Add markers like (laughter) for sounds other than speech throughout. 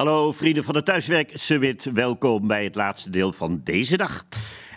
Hallo vrienden van de Thuiswerk Summit, welkom bij het laatste deel van deze dag.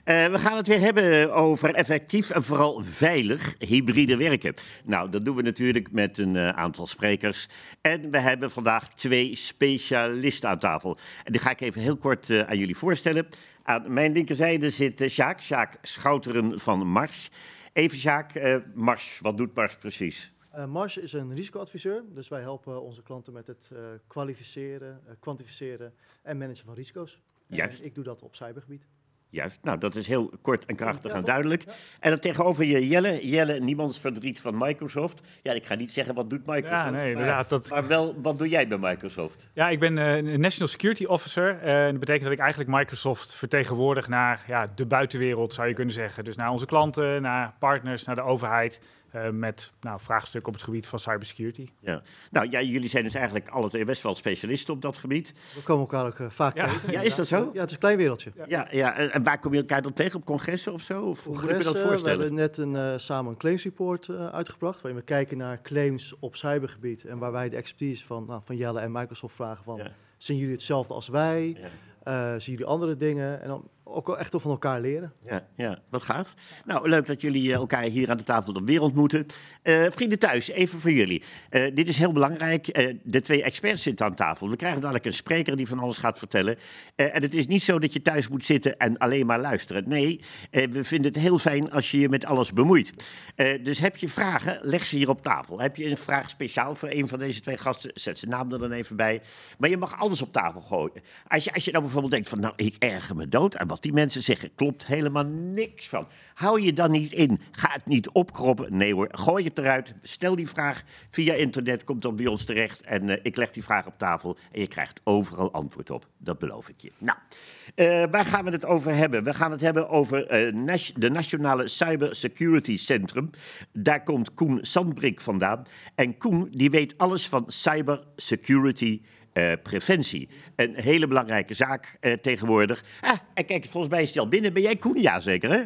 Uh, we gaan het weer hebben over effectief en vooral veilig hybride werken. Nou, dat doen we natuurlijk met een uh, aantal sprekers. En we hebben vandaag twee specialisten aan tafel. En die ga ik even heel kort uh, aan jullie voorstellen. Aan mijn linkerzijde zit Sjaak, Sjaak Schouteren van Mars. Even Sjaak, Mars, wat doet Mars precies? Uh, Mars is een risicoadviseur, dus wij helpen onze klanten met het uh, kwalificeren, uh, kwantificeren en managen van risico's. Juist. En ik doe dat op cybergebied. Juist, nou dat is heel kort en krachtig ja, en duidelijk. Ja. En dan tegenover je Jelle, Jelle, niemands verdriet van Microsoft. Ja, ik ga niet zeggen wat doet Microsoft, ja, nee, inderdaad, maar, dat... maar wel wat doe jij bij Microsoft? Ja, ik ben uh, National Security Officer. en dat betekent dat ik eigenlijk Microsoft vertegenwoordig naar ja, de buitenwereld, zou je kunnen zeggen. Dus naar onze klanten, naar partners, naar de overheid. Uh, met nou, vraagstukken op het gebied van cybersecurity. Ja. Nou, ja, jullie zijn dus eigenlijk alle twee best wel specialisten op dat gebied. We komen elkaar ook uh, vaak ja. tegen. Ja, is dat zo? Ja, het is een klein wereldje. Ja, ja, ja. En waar kom je elkaar dan tegen? Op congressen of zo? Of hoe moet je dat voorstellen? We hebben net een, uh, samen een claims report uitgebracht, waarin we kijken naar claims op cybergebied en waar wij de expertise van, nou, van Jelle en Microsoft vragen van, zien jullie hetzelfde als wij? zien jullie andere dingen? En dan ook wel echt van elkaar leren. Ja, ja, wat gaaf. Nou, leuk dat jullie elkaar hier aan de tafel dan weer ontmoeten. Uh, vrienden thuis, even voor jullie. Uh, dit is heel belangrijk. De twee experts zitten aan tafel. We krijgen dadelijk een spreker die van alles gaat vertellen. en het is niet zo dat je thuis moet zitten en alleen maar luisteren. Nee, we vinden het heel fijn als je je met alles bemoeit. dus heb je vragen, leg ze hier op tafel. Heb je een vraag speciaal voor een van deze twee gasten, zet zijn naam er dan even bij. Maar je mag alles op tafel gooien. Als je, als je nou bijvoorbeeld denkt van, nou, ik erger me dood die mensen zeggen, klopt helemaal niks van. Hou je dan niet in. Ga het niet opkroppen. Nee hoor, gooi het eruit. Stel die vraag via internet, komt dan bij ons terecht. En uh, ik leg die vraag op tafel en je krijgt overal antwoord op. Dat beloof ik je. Nou, uh, waar gaan we het over hebben? We gaan het hebben over nas de Nationale Cybersecurity Centrum. Daar komt Koen Sandbrik vandaan. En Koen, die weet alles van cybersecurity uh, preventie. Een hele belangrijke zaak uh, tegenwoordig. Ah, en kijk, volgens mij is al binnen. Ben jij Koen? Ja, zeker hè?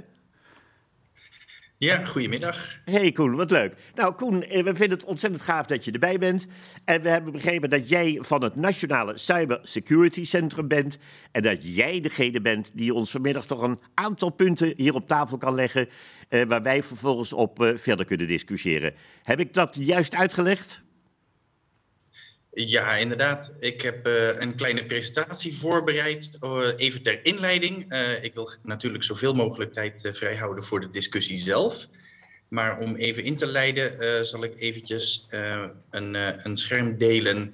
Ja, goedemiddag. Hey Koen, wat leuk. Nou Koen, we vinden het ontzettend gaaf dat je erbij bent. En we hebben begrepen dat jij van het Nationale Cybersecurity Centrum bent. En dat jij degene bent die ons vanmiddag toch een aantal punten hier op tafel kan leggen. Uh, waar wij vervolgens op verder kunnen discussiëren. Heb ik dat juist uitgelegd? Ja, inderdaad. Ik heb uh, een kleine presentatie voorbereid, uh, even ter inleiding. Uh, ik wil natuurlijk zoveel mogelijk tijd vrijhouden voor de discussie zelf. Maar om even in te leiden, zal ik eventjes een, een scherm delen.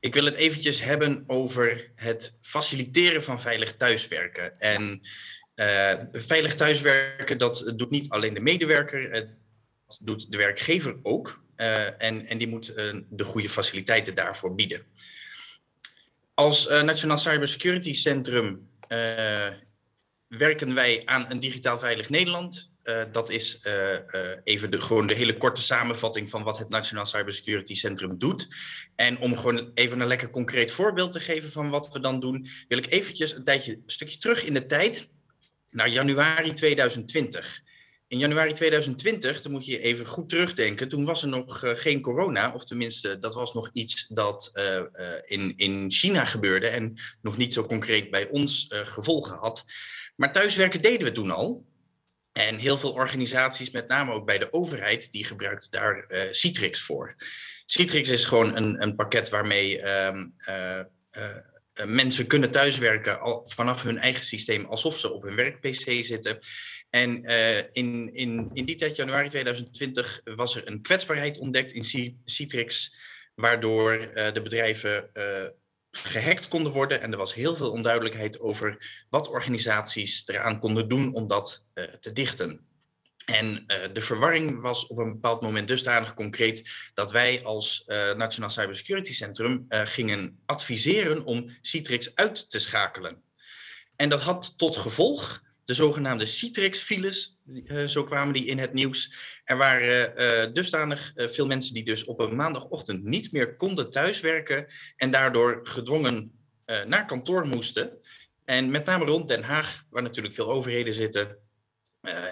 Ik wil het eventjes hebben over het faciliteren van veilig thuiswerken. En veilig thuiswerken, dat doet niet alleen de medewerker, dat doet de werkgever ook. Uh, en, en die moet uh, de goede faciliteiten daarvoor bieden. Als uh, Nationaal Cybersecurity Centrum werken wij aan een digitaal veilig Nederland. dat is even de, gewoon de hele korte samenvatting van wat het Nationaal Cybersecurity Centrum doet. En om gewoon even een lekker concreet voorbeeld te geven van wat we dan doen, wil ik eventjes een tijdje, een stukje terug in de tijd, naar januari 2020. In januari 2020, dan moet je even goed terugdenken, toen was er nog uh, geen corona, of tenminste, dat was nog iets dat uh, uh, in, in China gebeurde en nog niet zo concreet bij ons gevolgen had. Maar thuiswerken deden we toen al. En heel veel organisaties, met name ook bij de overheid, die gebruikten daar Citrix voor. Citrix is gewoon een, een pakket waarmee um, mensen kunnen thuiswerken al, vanaf hun eigen systeem, alsof ze op hun werk-PC zitten. En uh, in, in, in die tijd, januari 2020, was er een kwetsbaarheid ontdekt in Citrix, waardoor uh, de bedrijven uh, gehackt konden worden. En er was heel veel onduidelijkheid over wat organisaties eraan konden doen om dat te dichten. En de verwarring was op een bepaald moment dusdanig concreet dat wij als Nationaal Cybersecurity Centrum gingen adviseren om Citrix uit te schakelen. En dat had tot gevolg de zogenaamde Citrix-files, uh, zo kwamen die in het nieuws. Er waren uh, dusdanig uh, veel mensen die dus op een maandagochtend niet meer konden thuiswerken en daardoor gedwongen naar kantoor moesten. En met name rond Den Haag, waar natuurlijk veel overheden zitten,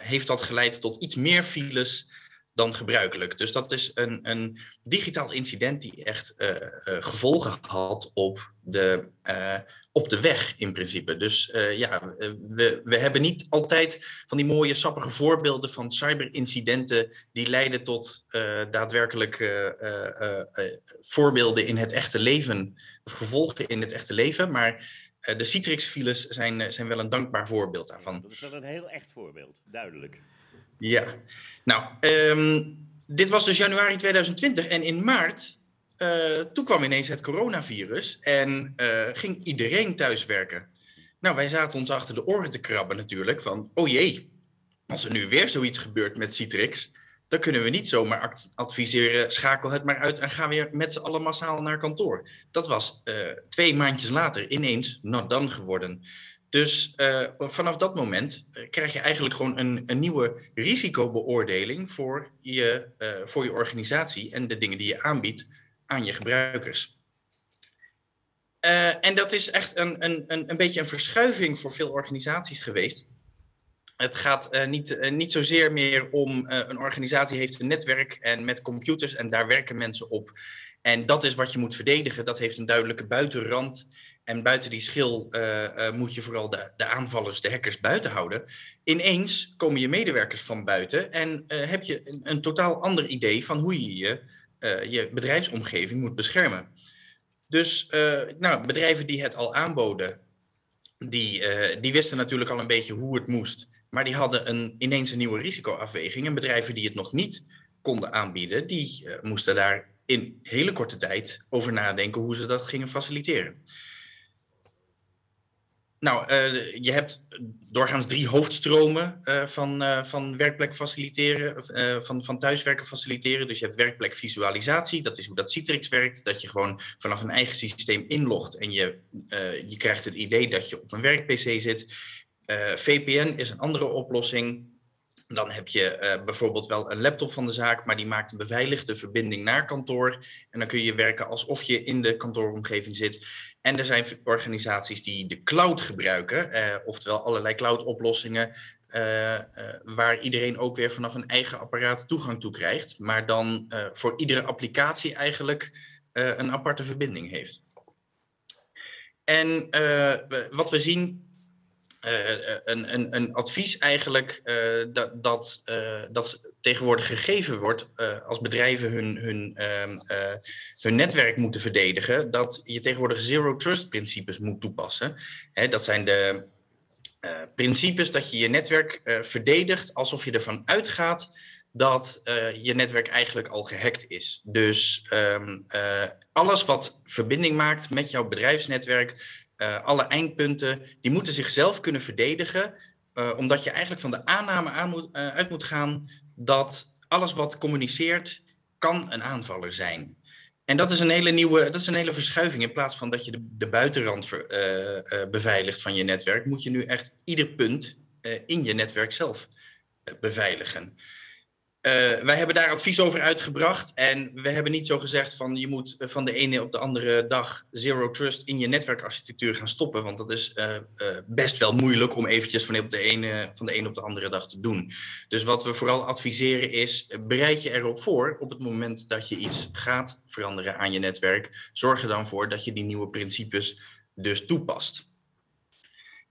heeft dat geleid tot iets meer files dan gebruikelijk. Dus dat is een, een digitaal incident die echt gevolgen had op de, op de weg in principe. Dus ja, we, we hebben niet altijd van die mooie sappige voorbeelden van cyberincidenten die leiden tot daadwerkelijk voorbeelden in het echte leven, of gevolgen in het echte leven. Maar de Citrix-files zijn, zijn wel een dankbaar voorbeeld daarvan. Dat is wel een heel echt voorbeeld, duidelijk. Ja, nou, um, dit was dus januari 2020 en in maart, uh, toen kwam ineens het coronavirus en uh, ging iedereen thuiswerken. Nou, wij zaten ons achter de oren te krabben natuurlijk, van oh jee, als er nu weer zoiets gebeurt met Citrix, dan kunnen we niet zomaar adviseren, schakel het maar uit en ga weer met z'n allen massaal naar kantoor. Dat was uh, twee maandjes later ineens not done geworden. Dus vanaf dat moment krijg je eigenlijk gewoon een, een nieuwe risicobeoordeling voor je, voor je organisatie en de dingen die je aanbiedt aan je gebruikers. en dat is echt een, een, een, een beetje een verschuiving voor veel organisaties geweest. Het gaat niet, niet zozeer meer om een organisatie heeft een netwerk en met computers en daar werken mensen op. En dat is wat je moet verdedigen. Dat heeft een duidelijke buitenrand. En buiten die schil moet je vooral de, de, aanvallers, de hackers buiten houden. Ineens komen je medewerkers van buiten en heb je een, een, totaal ander idee van hoe je je, je bedrijfsomgeving moet beschermen. Dus nou, bedrijven die het al aanboden, die, die wisten natuurlijk al een beetje hoe het moest. Maar die hadden een, ineens een nieuwe risicoafweging. En bedrijven die het nog niet konden aanbieden, die moesten daar in hele korte tijd over nadenken hoe ze dat gingen faciliteren. Nou, uh, je hebt doorgaans drie hoofdstromen uh, van, uh, van werkplek faciliteren, van, van thuiswerken faciliteren. Dus je hebt werkplekvisualisatie, dat is hoe dat Citrix werkt. Dat je gewoon vanaf een eigen systeem inlogt en je, je krijgt het idee dat je op een werk-PC zit. VPN is een andere oplossing. Dan heb je uh, bijvoorbeeld wel een laptop van de zaak, maar die maakt een beveiligde verbinding naar kantoor. En dan kun je werken alsof je in de kantooromgeving zit. En er zijn organisaties die de cloud gebruiken, uh, oftewel allerlei cloud-oplossingen, uh, waar iedereen ook weer vanaf een eigen apparaat toegang toe krijgt, maar dan voor iedere applicatie eigenlijk een aparte verbinding heeft. En wat we zien een, een, een, advies eigenlijk uh, dat, dat, uh, dat tegenwoordig gegeven wordt als bedrijven hun, hun, ehm, hun netwerk moeten verdedigen, dat je tegenwoordig zero trust principes moet toepassen. Hè, dat zijn de principes dat je je netwerk verdedigt alsof je ervan uitgaat dat je netwerk eigenlijk al gehackt is. Dus um, alles wat verbinding maakt met jouw bedrijfsnetwerk uh, alle eindpunten, die moeten zichzelf kunnen verdedigen, uh, omdat je eigenlijk van de aanname aan moet, uh, uit moet gaan dat alles wat communiceert, kan een aanvaller zijn. En dat is een hele nieuwe, dat is een hele verschuiving. In plaats van dat je de, de buitenrand beveiligt van je netwerk, moet je nu echt ieder punt in je netwerk zelf beveiligen. Uh, wij hebben daar advies over uitgebracht en we hebben niet zo gezegd van je moet eh, van de ene op de andere dag zero trust in je netwerkarchitectuur gaan stoppen, want dat is uh, best wel moeilijk om eventjes van, de ene, van de ene op de andere dag te doen. Dus wat we vooral adviseren is, bereid je erop voor op het moment dat je iets gaat veranderen aan je netwerk. Zorg er dan voor dat je die nieuwe principes dus toepast.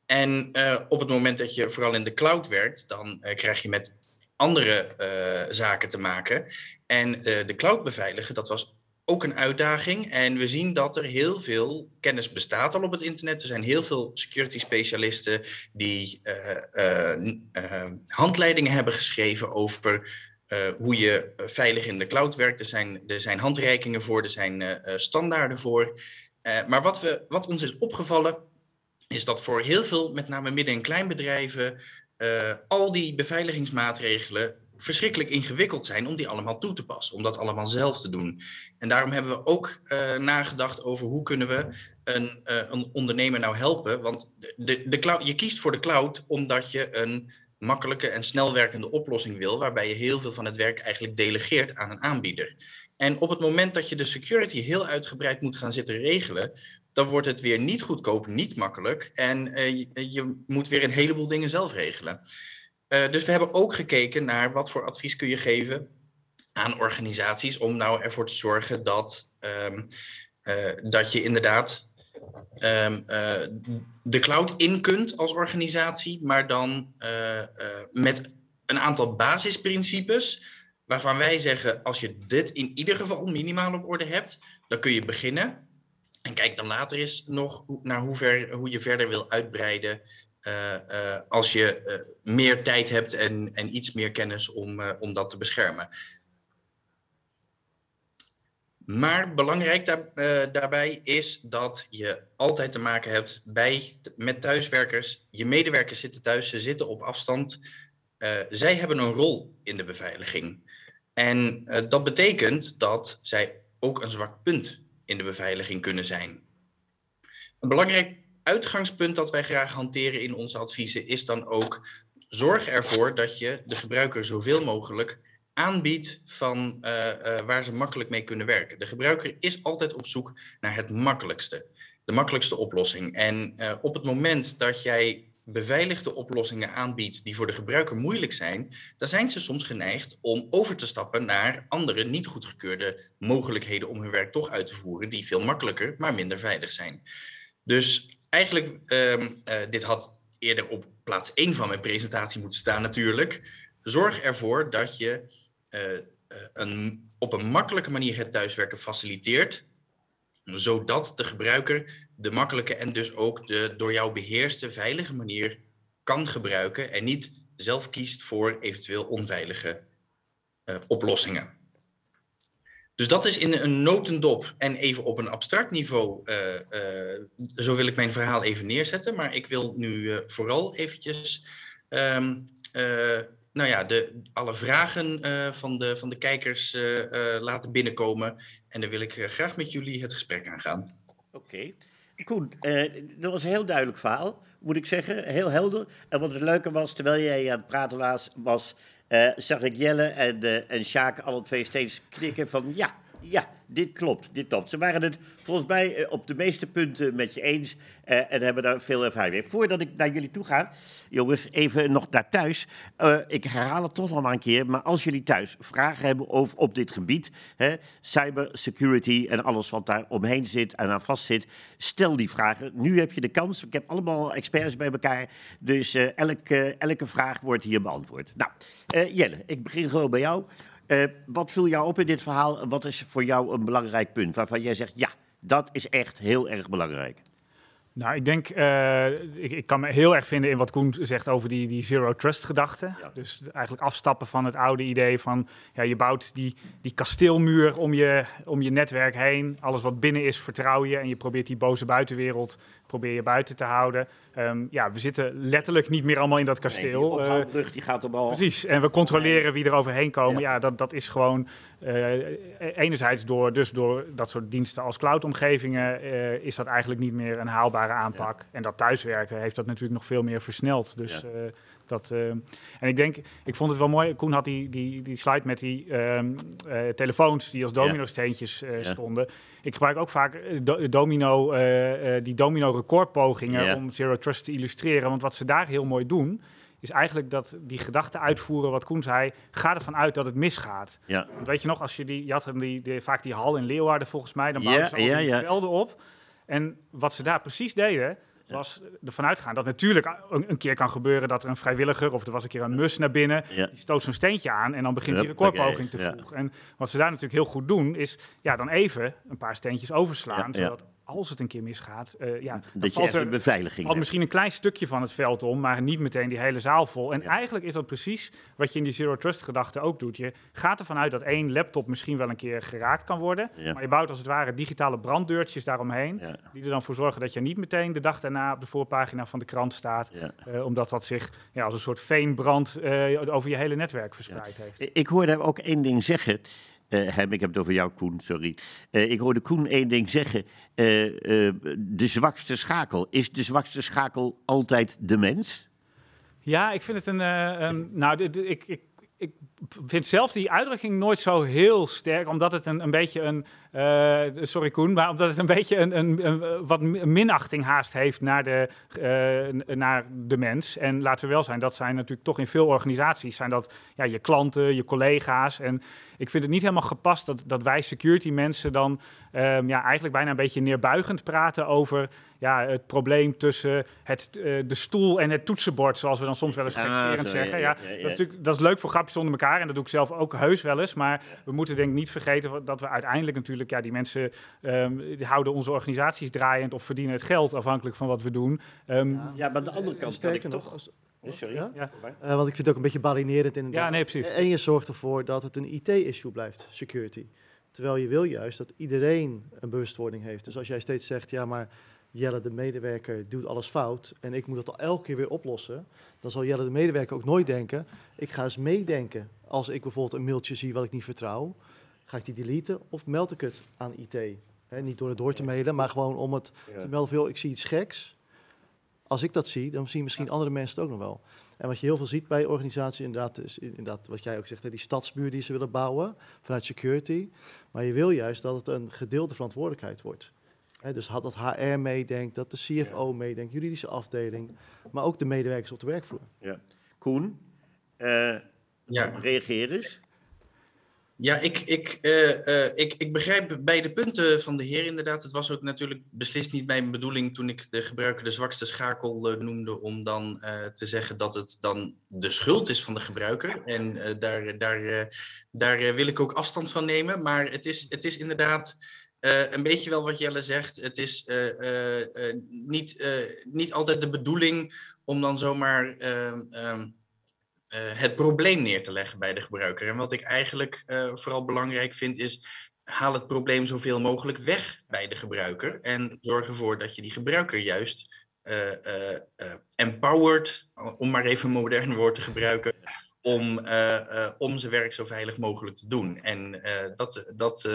En op het moment dat je vooral in de cloud werkt, dan krijg je met andere uh, zaken te maken. En uh, de cloud beveiligen, dat was ook een uitdaging. En we zien dat er heel veel kennis bestaat al op het internet. Er zijn heel veel security specialisten die uh, handleidingen hebben geschreven over hoe je veilig in de cloud werkt. Er zijn, er zijn handreikingen voor, er zijn standaarden voor. maar wat, we, wat ons is opgevallen, is dat voor heel veel, met name midden- en kleinbedrijven, uh, al die beveiligingsmaatregelen verschrikkelijk ingewikkeld zijn om die allemaal toe te passen, om dat allemaal zelf te doen. En daarom hebben we ook uh, nagedacht over hoe kunnen we een, uh, een ondernemer nou helpen. Want de, de je kiest voor de cloud omdat je een makkelijke en snel werkende oplossing wil, waarbij je heel veel van het werk eigenlijk delegeert aan een aanbieder. En op het moment dat je de security heel uitgebreid moet gaan zitten regelen, dan wordt het weer niet goedkoop, niet makkelijk. En uh, je, je, moet weer een heleboel dingen zelf regelen. Uh, dus we hebben ook gekeken naar wat voor advies kun je geven aan organisaties om nou ervoor te zorgen dat, ehm, dat je inderdaad um, de cloud in kunt als organisatie, maar dan met een aantal basisprincipes waarvan wij zeggen, als je dit in ieder geval minimaal op orde hebt, dan kun je beginnen. En kijk dan later eens nog naar hoe, ver, hoe je verder wil uitbreiden. Uh, uh, als je uh, meer tijd hebt en, en iets meer kennis om, om dat te beschermen. Maar belangrijk daar, daarbij is dat je altijd te maken hebt bij, met thuiswerkers. Je medewerkers zitten thuis, ze zitten op afstand. zij hebben een rol in de beveiliging. En dat betekent dat zij ook een zwak punt in de beveiliging kunnen zijn. Een belangrijk uitgangspunt dat wij graag hanteren in onze adviezen is dan ook zorg ervoor dat je de gebruiker zoveel mogelijk aanbiedt van uh, uh, waar ze makkelijk mee kunnen werken. De gebruiker is altijd op zoek naar het makkelijkste, de makkelijkste oplossing. En op het moment dat jij beveiligde oplossingen aanbiedt die voor de gebruiker moeilijk zijn, dan zijn ze soms geneigd om over te stappen naar andere niet goedgekeurde mogelijkheden om hun werk toch uit te voeren, die veel makkelijker, maar minder veilig zijn. Dus eigenlijk, um, uh, dit had eerder op plaats 1 van mijn presentatie moeten staan natuurlijk. Zorg ervoor dat je uh, uh, een, op een makkelijke manier het thuiswerken faciliteert, zodat de gebruiker de makkelijke en dus ook de door jou beheerste veilige manier kan gebruiken en niet zelf kiest voor eventueel onveilige uh, oplossingen. Dus dat is in een notendop en even op een abstract niveau, uh, uh, zo wil ik mijn verhaal even neerzetten. Maar ik wil nu vooral eventjes um, nou ja, de, alle vragen van, de, van de kijkers laten binnenkomen. En dan wil ik graag met jullie het gesprek aangaan. Oké. Koen, uh, dat was een heel duidelijk verhaal, moet ik zeggen. Heel helder. En wat het leuke was, terwijl jij aan het praten was, was uh, zag ik Jelle en, uh, en Sjaak alle twee steeds knikken van ja, ja, dit klopt, dit klopt. Ze waren het volgens mij uh, op de meeste punten met je eens uh, en hebben daar veel ervaring mee. Voordat ik naar jullie toe ga, jongens, even nog naar thuis. Uh, ik herhaal het toch nog maar een keer, maar als jullie thuis vragen hebben over op dit gebied, cybersecurity en alles wat daar omheen zit en aan vast zit, stel die vragen. Nu heb je de kans. Ik heb allemaal experts bij elkaar, dus elke, elke vraag wordt hier beantwoord. Nou, Jelle, ik begin gewoon bij jou. Uh, wat viel jou op in dit verhaal? Wat is voor jou een belangrijk punt waarvan jij zegt, ja, dat is echt heel erg belangrijk? Nou, ik denk, uh, ik, ik, kan me heel erg vinden in wat Koen zegt over die, die zero trust gedachte. Ja. Dus eigenlijk afstappen van het oude idee van, ja, je bouwt die, die kasteelmuur om je, om je netwerk heen. Alles wat binnen is, vertrouw je en je probeert die boze buitenwereld probeer je buiten te houden. Um, ja, we zitten letterlijk niet meer allemaal in dat kasteel. Nee, die die gaat omhoog. Precies, en we controleren wie er overheen komen. Ja, ja dat, dat is gewoon uh, enerzijds door, dus door dat soort diensten als cloudomgevingen uh, is dat eigenlijk niet meer een haalbare aanpak. Ja. En dat thuiswerken heeft dat natuurlijk nog veel meer versneld. Dus ja. Dat, uh, en ik denk, ik vond het wel mooi. Koen had die, die, die slide met die uh, uh, telefoons die als domino-steentjes ja. stonden. Ik gebruik ook vaak do domino, die domino-recordpogingen ja. om Zero Trust te illustreren. Want wat ze daar heel mooi doen, is eigenlijk dat die gedachte uitvoeren, wat Koen zei, ga ervan uit dat het misgaat. Ja. Want weet je nog, als je die, je had die, die, vaak die hal in Leeuwarden volgens mij, dan bouwden ze al die velden op. En wat ze daar precies deden, was ervan uitgaan dat natuurlijk een, een, keer kan gebeuren dat er een vrijwilliger of er was een keer een mus naar binnen, ja. die stoot zo'n steentje aan en dan begint die recordpoging te ja. vroeg. En wat ze daar natuurlijk heel goed doen is ja, dan even een paar steentjes overslaan, zodat als het een keer misgaat, uh, ja, dat valt er beveiliging valt misschien een klein stukje van het veld om, maar niet meteen die hele zaal vol. En ja. eigenlijk is dat precies wat je in die zero trust gedachte ook doet. Je gaat ervan uit dat één laptop misschien wel een keer geraakt kan worden, ja. maar je bouwt als het ware digitale branddeurtjes daaromheen, ja. die er dan voor zorgen dat je niet meteen de dag daarna op de voorpagina van de krant staat, uh, omdat dat zich ja, als een soort veenbrand uh, over je hele netwerk verspreid heeft. Ik hoorde ook één ding zeggen. Uh, hem, ik heb het over jou, Koen, sorry. Uh, ik hoorde Koen één ding zeggen. Uh, de zwakste schakel. Is de zwakste schakel altijd de mens? Ja, ik vind het een. nou, ik, ik, ik vind zelf die uitdrukking nooit zo heel sterk, omdat het een, een beetje een. Uh, sorry Koen, maar omdat het een beetje een, een, een wat minachting haast heeft naar de, uh, naar de mens. En laten we wel zijn, dat zijn natuurlijk toch in veel organisaties zijn dat ja, je klanten, je collega's. En ik vind het niet helemaal gepast dat, dat wij security mensen dan ehm, ja, eigenlijk bijna een beetje neerbuigend praten over ja, het probleem tussen het, uh, de stoel en het toetsenbord, zoals we dan soms wel eens gekscherend zeggen. Ja, Dat, is natuurlijk, dat is leuk voor grapjes onder elkaar en dat doe ik zelf ook heus wel eens. Maar we moeten denk ik niet vergeten dat we uiteindelijk natuurlijk, ja, die mensen um, die houden onze organisaties draaiend of verdienen het geld afhankelijk van wat we doen. Um, ja, maar aan de andere kant kan ik toch... Als, sorry. Ja? ja. Uh, want ik vind het ook een beetje balinerend inderdaad. Ja, nee, precies. En je zorgt ervoor dat het een IT-issue blijft, security. Terwijl je wil juist dat iedereen een bewustwording heeft. Dus als jij steeds zegt, ja, maar Jelle, de medewerker, doet alles fout en ik moet dat al elke keer weer oplossen, dan zal Jelle, de medewerker, ook nooit denken, ik ga eens meedenken. Als ik bijvoorbeeld een mailtje zie wat ik niet vertrouw, ga ik die deleten of meld ik het aan IT? niet door het door te mailen, maar gewoon om het te melden veel, ik zie iets geks. Als ik dat zie, dan zien misschien andere mensen het ook nog wel. En wat je heel veel ziet bij organisaties, inderdaad, is inderdaad wat jij ook zegt, die stadsbuur die ze willen bouwen vanuit security. Maar je wil juist dat het een gedeelde verantwoordelijkheid wordt. He, dus dat HR meedenkt, dat de CFO meedenkt, juridische afdeling, maar ook de medewerkers op de werkvloer. Ja. Koen, uh, ja. reageer eens. Ja, ik, ik, uh, uh, ik, ik begrijp beide punten van de heer inderdaad. Het was ook natuurlijk beslist niet mijn bedoeling toen ik de gebruiker de zwakste schakel noemde, om dan te zeggen dat het dan de schuld is van de gebruiker. En daar, daar, daar wil ik ook afstand van nemen. Maar het is, het is inderdaad uh, een beetje wel wat Jelle zegt. Het is uh, uh, niet, niet altijd de bedoeling om dan zomaar ehm, ehm, het probleem neer te leggen bij de gebruiker. En wat ik eigenlijk vooral belangrijk vind is. Haal het probleem zoveel mogelijk weg bij de gebruiker. En zorg ervoor dat je die gebruiker juist empowered, om maar even een modern woord te gebruiken, om, uh, uh, om zijn werk zo veilig mogelijk te doen. En uh, dat, dat,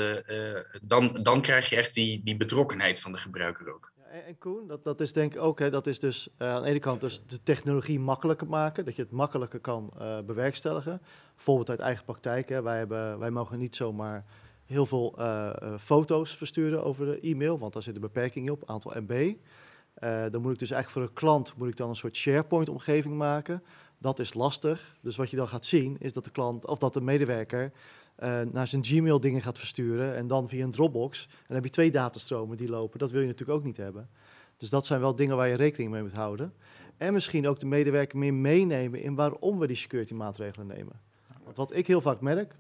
dan, dan krijg je echt die, die betrokkenheid van de gebruiker ook. En Koen, dat, dat is denk ik ook, hè, dat is dus aan de ene kant dus de technologie makkelijker maken, dat je het makkelijker kan bewerkstelligen. Bijvoorbeeld uit eigen praktijk, hè, wij, hebben, wij mogen niet zomaar heel veel foto's versturen over de e-mail, want daar zit een beperking op, aantal MB. dan moet ik dus eigenlijk voor een klant moet ik dan een soort SharePoint-omgeving maken dat is lastig. Dus wat je dan gaat zien, is dat de klant of dat de medewerker uh, naar zijn Gmail dingen gaat versturen en dan via een Dropbox. En dan heb je twee datastromen die lopen. Dat wil je natuurlijk ook niet hebben. Dus dat zijn wel dingen waar je rekening mee moet houden. En misschien ook de medewerker meer meenemen in waarom we die security maatregelen nemen. Want wat ik heel vaak merk,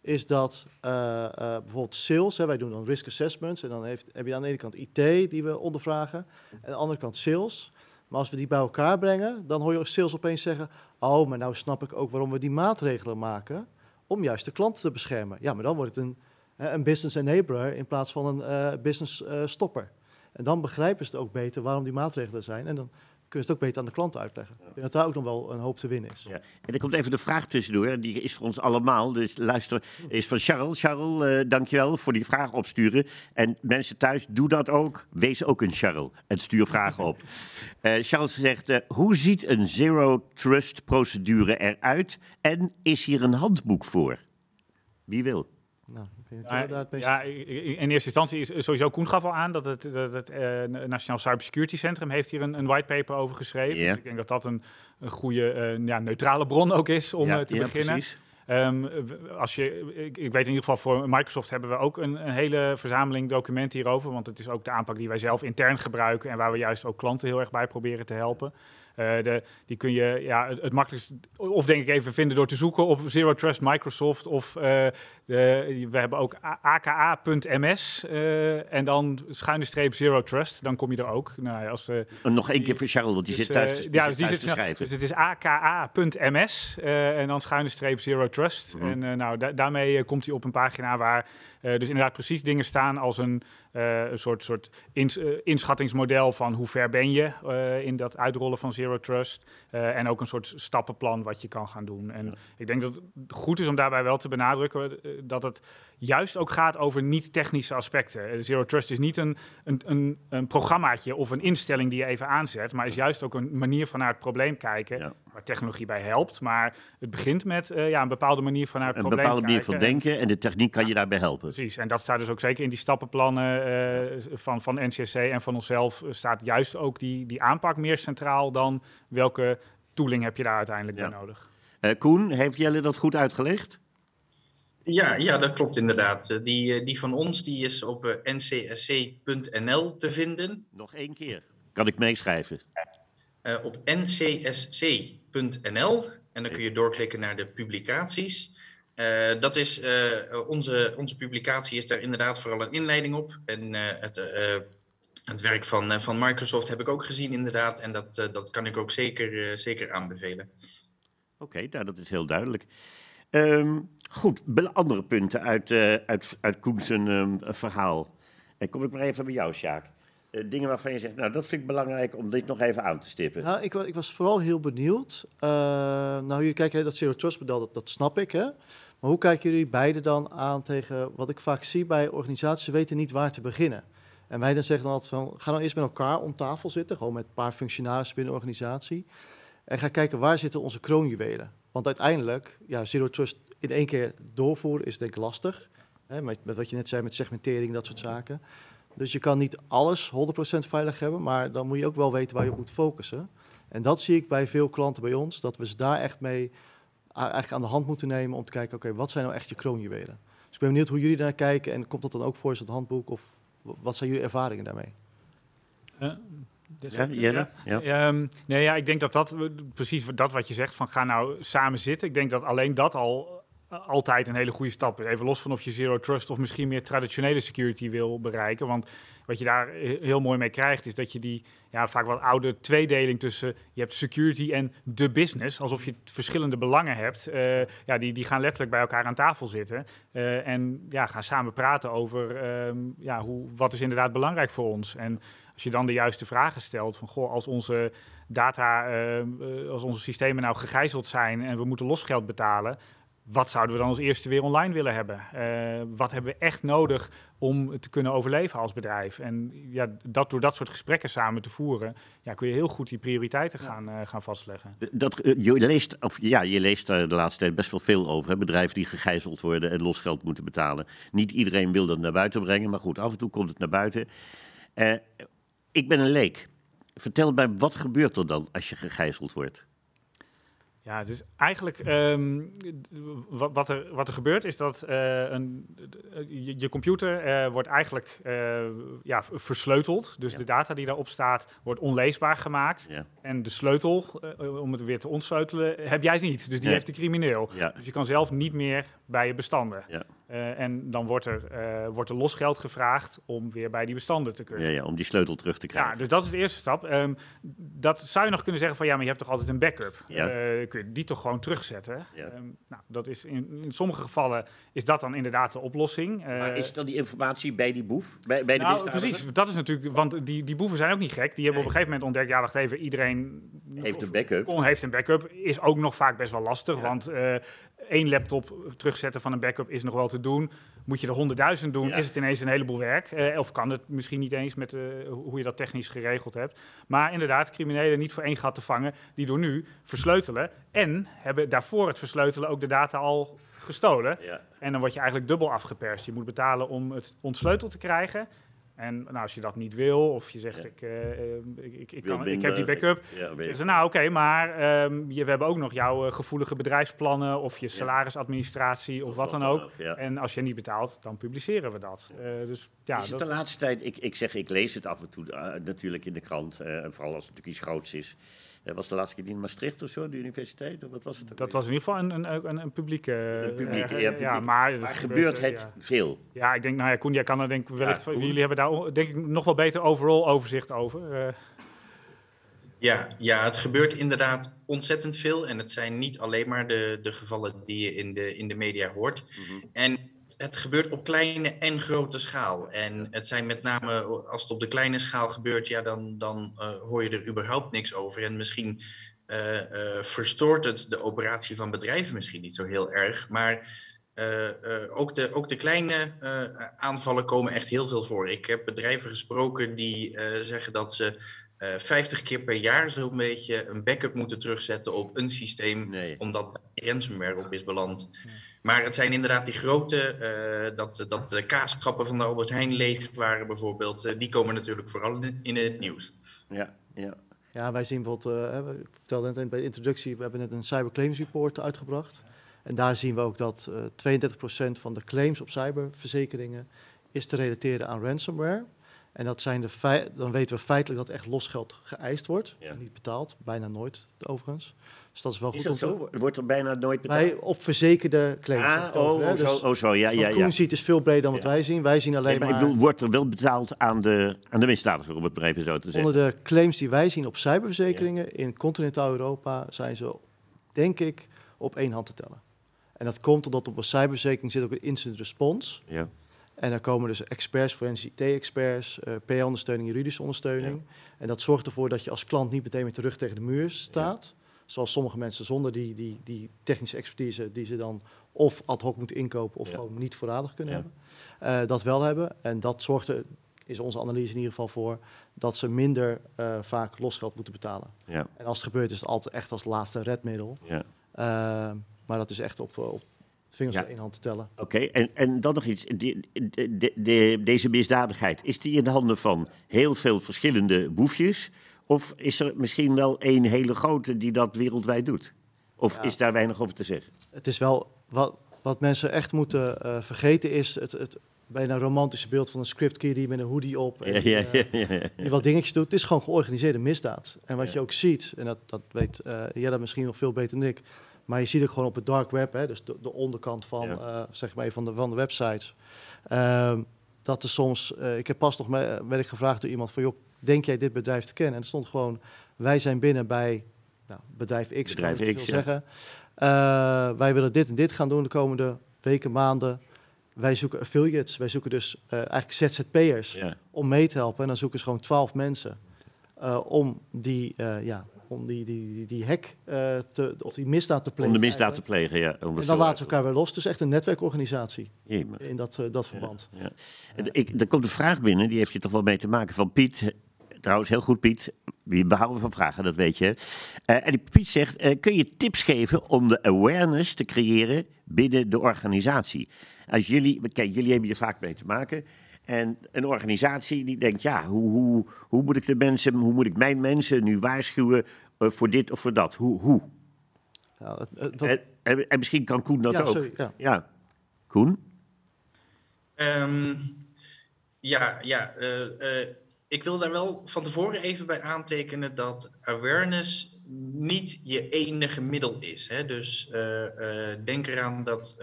is dat uh, uh, bijvoorbeeld sales, wij doen dan risk assessments en dan heeft, heb je aan de ene kant IT die we ondervragen en aan de andere kant sales. Maar als we die bij elkaar brengen, dan hoor je sales opeens zeggen: Oh, maar nou snap ik ook waarom we die maatregelen maken. Om juist de klant te beschermen. Ja, maar dan wordt het een, een business enabler in plaats van een uh, business uh, stopper. En dan begrijpen ze het ook beter waarom die maatregelen zijn. En dan kunnen ze het ook beter aan de klant uitleggen. Ik denk dat daar ook nog wel een hoop te winnen is. Ja. En er komt even de vraag tussendoor, die is voor ons allemaal. Dus luister, is van Charles. Charles, uh, dankjewel voor die vraag opsturen. En mensen thuis, doe dat ook. Wees ook een Charles en stuur vragen op. Uh, (laughs) Charles zegt, uh, hoe ziet een zero trust procedure eruit? En is hier een handboek voor? Wie wil? Nou, ja, in eerste instantie is sowieso Koen gaf al aan dat het, dat het uh, Nationaal Cybersecurity Centrum heeft hier een, een whitepaper over geschreven. Yeah. Dus ik denk dat dat een, een goede uh, ja, neutrale bron ook is om ja, uh, te ja, beginnen. Um, als je, ik, ik, weet in ieder geval voor Microsoft hebben we ook een, een, hele verzameling documenten hierover. Want het is ook de aanpak die wij zelf intern gebruiken en waar we juist ook klanten heel erg bij proberen te helpen. De, die kun je ja, het, het, makkelijkst, of denk ik even vinden door te zoeken op Zero Trust Microsoft. Of uh, de, we hebben ook aka.ms eh, en dan schuine streep Zero Trust. Dan kom je er ook. Nou, als, Nog één keer voor Charles, want die dus, zit thuis, ja, dus die zit te schrijven. Dus het is aka.ms en dan schuine streep Zero Trust. Mm En nou, da daarmee komt hij op een pagina waar dus inderdaad precies dingen staan als een uh, een soort, soort ins, uh, inschattingsmodel van hoe ver ben je in dat uitrollen van Zero Trust. en ook een soort stappenplan wat je kan gaan doen. En ja. ik denk dat het goed is om daarbij wel te benadrukken dat het juist ook gaat over niet-technische aspecten. Zero Trust is niet een, een, een, een, programmaatje of een instelling die je even aanzet, maar is juist ook een manier van naar het probleem kijken, ja. Waar technologie bij helpt. Maar het begint met ja, een bepaalde manier van naar het een probleem. Een bepaalde manier van denken en de techniek kan je daarbij helpen. Precies, en dat staat dus ook zeker in die stappenplannen uh, van, van NCSC en van onszelf staat juist ook die, die aanpak meer centraal dan welke tooling heb je daar uiteindelijk ja. bij nodig. Uh, Koen, heeft Jelle dat goed uitgelegd? Ja, ja, dat klopt inderdaad. Die, die van ons die is op ncsc.nl te vinden. Nog één keer. Kan ik meeschrijven? op ncsc.nl. En dan kun je doorklikken naar de publicaties. Uh, dat is, uh, onze, onze publicatie is daar inderdaad vooral een inleiding op. En uh, het, het werk van, van Microsoft heb ik ook gezien inderdaad. En dat, dat kan ik ook zeker, zeker aanbevelen. Oké, okay, nou, dat is heel duidelijk. Um, goed, andere punten uit, uit, uit Koens um, verhaal. En kom ik maar even bij jou, Sjaak. Uh, dingen waarvan je zegt, nou dat vind ik belangrijk om dit nog even aan te stippen? Nou, ik, ik was vooral heel benieuwd. Uh, nou, jullie kijken dat Zero Trust model, dat, dat snap ik. Hè? Maar hoe kijken jullie beide dan aan tegen wat ik vaak zie bij organisaties, ze weten niet waar te beginnen. En wij dan zeggen dan altijd van, ga dan eerst met elkaar om tafel zitten, gewoon met een paar functionarissen binnen de organisatie. En ga kijken waar zitten onze kroonjuwelen. Want uiteindelijk, ja, Zero Trust in één keer doorvoeren is denk ik lastig. Hè, met, met wat je net zei, met segmentering, dat soort zaken. Dus je kan niet alles 100% veilig hebben, maar dan moet je ook wel weten waar je op moet focussen. En dat zie ik bij veel klanten bij ons, dat we ze daar echt mee eigenlijk aan de hand moeten nemen om te kijken, oké, wat zijn nou echt je kroonjuwelen? Dus ik ben benieuwd hoe jullie daar kijken en komt dat dan ook voor in het handboek of wat zijn jullie ervaringen daarmee? Uh, ja, ja, ja. Um, nee, ja, ik denk dat dat precies dat wat je zegt van ga nou samen zitten. Ik denk dat alleen dat al altijd een hele goede stap. Even los van of je zero trust of misschien meer traditionele security wil bereiken. Want wat je daar heel mooi mee krijgt, is dat je die ja, vaak wat oude tweedeling tussen je hebt security en de business, alsof je verschillende belangen hebt. Uh, ja, die, die gaan letterlijk bij elkaar aan tafel zitten uh, en ja, gaan samen praten over uh, ja, hoe, wat is inderdaad belangrijk voor ons. En als je dan de juiste vragen stelt van goh, als onze data, ehm, eh, als onze systemen nou gegijzeld zijn en we moeten losgeld betalen, wat zouden we dan als eerste weer online willen hebben? Uh, wat hebben we echt nodig om te kunnen overleven als bedrijf? En ja, dat, door dat soort gesprekken samen te voeren, ja, kun je heel goed die prioriteiten gaan, uh, gaan vastleggen. Dat, uh, je, leest, of, ja, je leest er de laatste tijd best wel veel over. Hè? Bedrijven die gegijzeld worden en losgeld moeten betalen. Niet iedereen wil dat naar buiten brengen, maar goed, af en toe komt het naar buiten. ik ben een leek. Vertel mij, wat gebeurt er dan als je gegijzeld wordt? Ja, dus eigenlijk um, wat, er, wat er gebeurt is dat uh, een, je, je, computer uh, wordt eigenlijk uh, ja, versleuteld. Dus ja. de data die daarop staat wordt onleesbaar gemaakt. Ja. En de sleutel, om het weer te ontsleutelen, heb jij niet. Dus die heeft de crimineel. Dus je kan zelf niet meer bij je bestanden. Uh, en dan wordt er, uh, wordt er losgeld gevraagd om weer bij die bestanden te kunnen. Ja, ja om die sleutel terug te krijgen. Ja, dus dat is de eerste stap. Um, dat zou je nog kunnen zeggen van ja, maar je hebt toch altijd een backup. Ja. Uh, kun je die toch gewoon terugzetten. Ja. Um, nou, dat is in, in sommige gevallen is dat dan inderdaad de oplossing. maar is dan die informatie bij die boef? Bij, bij de nou, precies. Dat is natuurlijk, want die, die boeven zijn ook niet gek. Die hebben nee. op een gegeven moment ontdekt, ja, wacht even, iedereen heeft een backup. Heeft een backup. Is ook nog vaak best wel lastig, want één laptop terugzetten van een backup is nog wel te doen. Moet je er honderdduizend doen, ja. is het ineens een heleboel werk. Uh, of kan het misschien niet eens met uh, hoe je dat technisch geregeld hebt. Maar inderdaad, criminelen niet voor één gat te vangen, die door nu versleutelen. En hebben daarvoor het versleutelen ook de data al gestolen. Ja. En dan word je eigenlijk dubbel afgeperst. Je moet betalen om het ontsleuteld te krijgen. En nou, als je dat niet wil, of je zegt, ja. ik, uh, ik, ik, kan, ik, heb die backup. Ja, zeggen ze, nou oké, okay, maar um, je, we hebben ook nog jouw uh, gevoelige bedrijfsplannen of je salarisadministratie of, of wat dan ook. ook ja. En als je niet betaalt, dan publiceren we dat. Uh, dus, ja, is het de laatste tijd, ik, ik zeg, ik lees het af en toe natuurlijk in de krant, vooral als het natuurlijk iets groots is. Uh, was de laatste keer in Maastricht of zo, de universiteit? Of wat was het? Dat was in ieder geval een, een, een, een publieke... Een publieke, uh, ja, publiek. ja, maar, maar gebeurt het ja. veel? Ja, ik denk, nou ja, Koen, jij kan er denk ik wellicht... jullie hebben daar denk ik nog wel beter overal overzicht over. Uh. Ja, ja, het gebeurt inderdaad ontzettend veel. En het zijn niet alleen maar de, de gevallen die je in de, in de media hoort. Mm -hmm. En het gebeurt op kleine en grote schaal. En het zijn met name, als het op de kleine schaal gebeurt, ja, dan, dan uh, hoor je er überhaupt niks over. En misschien uh, uh, verstoort het de operatie van bedrijven misschien niet zo heel erg. Maar ook, de, ook de kleine aanvallen komen echt heel veel voor. Ik heb bedrijven gesproken die zeggen dat ze uh, 50 keer per jaar zo'n beetje een backup moeten terugzetten op een systeem, nee. omdat ransomware op is beland. Nee. Maar het zijn inderdaad die grote, uh, dat, dat de kaasschappen van de Albert Heijn leeg waren bijvoorbeeld, uh, die komen natuurlijk vooral in, in het nieuws. Ja, ja. Ja, wij zien bijvoorbeeld, uh, ik vertelde net bij de introductie, we hebben net een cyberclaims report uitgebracht. En daar zien we ook dat uh, 32% van de claims op cyberverzekeringen is te relateren aan ransomware. En dat zijn de dan weten we feitelijk dat echt losgeld geëist wordt, niet betaald, bijna nooit overigens. Dus dat is wel goed. Is zo? Wordt er bijna nooit betaald? Wij op verzekerde claims. Ah, oh, oh, zo, dus oh, zo, ja, ja, ja. ziet is veel breder dan wat wij zien. Wij zien alleen maar... Ik bedoel, wordt er wel betaald aan de, aan de misdadiger, om het maar even zo te zeggen? Onder de claims die wij zien op cyberverzekeringen in continentaal Europa zijn ze, denk ik, op één hand te tellen. En dat komt omdat op een cyberverzekering zit ook een incident response. Ja. En daar komen dus experts, forensische IT-experts, uh, PR-ondersteuning, juridische ondersteuning. En dat zorgt ervoor dat je als klant niet meteen met de rug tegen de muur staat. Zoals sommige mensen zonder die, die, die technische expertise die ze dan of ad hoc moeten inkopen of gewoon niet voorradig kunnen hebben. Uh, dat wel hebben. En dat zorgt er, is onze analyse in ieder geval voor, dat ze minder uh, vaak losgeld moeten betalen. Ja. En als het gebeurt is het altijd echt als laatste redmiddel. Ja. Maar dat is echt op, op vingers ja. in hand te tellen. Oké, en, en dan nog iets. de, deze misdadigheid, is die in de handen van heel veel verschillende boefjes? Of is er misschien wel één hele grote die dat wereldwijd doet? Of is daar weinig over te zeggen? Het is wel, wat, wat mensen echt moeten uh, vergeten is het, het bijna romantische beeld van een scriptkiddie met een hoodie op. En, ja, ja, ja, die wat dingetjes doet. Het is gewoon georganiseerde misdaad. En wat je ook ziet, en dat, dat weet uh, jij dat misschien nog veel beter dan ik. Maar je ziet het gewoon op het dark web, hè, dus de, de onderkant van, uh, zeg maar, van, de, van de websites. Uh, dat er soms, uh, ik heb pas nog me, werd ik gevraagd door iemand van, joh, denk jij dit bedrijf te kennen? En er stond gewoon, wij zijn binnen bij nou, bedrijf X, bedrijf X, ja. zeggen. Wij willen dit en dit gaan doen de komende weken, maanden. Wij zoeken affiliates, wij zoeken dus eigenlijk ZZP'ers ja. om mee te helpen. En dan zoeken ze gewoon twaalf mensen om die, ja, om die, die, die hack uh, te, of die misdaad te plegen. Om de misdaad te plegen, ja. en dan laten ze elkaar weer los. Het is echt een netwerkorganisatie in dat, uh, dat verband. Ja, ja. Ik, er komt een vraag binnen, die heeft je toch wel mee te maken van Piet. Trouwens, heel goed Piet. We houden van vragen, dat weet je. Uh, en die Piet zegt, kun je tips geven om de awareness te creëren binnen de organisatie? Als jullie, kijk, jullie hebben hier vaak mee te maken. En een organisatie die denkt, ja, hoe, hoe, hoe moet ik de mensen, hoe moet ik mijn mensen nu waarschuwen uh, voor dit of voor dat? Hoe? hoe? Ja, het, en, en, en, misschien kan Koen dat ja, ook. Sorry, ja. ja. Koen? Um, ja, ja uh, uh, ik wil daar wel van tevoren even bij aantekenen dat awareness niet je enige middel is. Hè? Dus denk eraan dat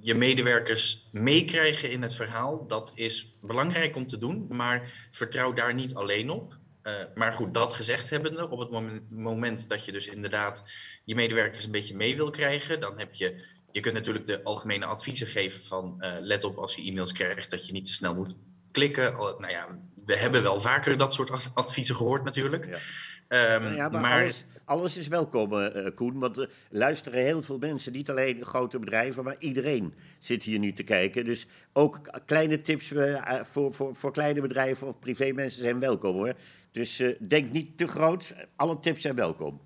je medewerkers meekrijgen in het verhaal, dat is belangrijk om te doen, maar vertrouw daar niet alleen op. Uh, maar goed, dat gezegd hebbende, op het moment, moment, dat je dus inderdaad je medewerkers een beetje mee wil krijgen, dan heb je, je kunt natuurlijk de algemene adviezen geven van uh, let op als je e-mails krijgt dat je niet te snel moet klikken. Nou ja, we hebben wel vaker dat soort adviezen gehoord natuurlijk. Ja. Um, ja, maar, maar alles, alles is welkom, uh, Koen. Want er luisteren heel veel mensen, niet alleen grote bedrijven, maar iedereen zit hier nu te kijken. Dus ook kleine tips uh, voor, voor, voor kleine bedrijven of privémensen zijn welkom hoor. Dus uh, denk niet te groot, alle tips zijn welkom.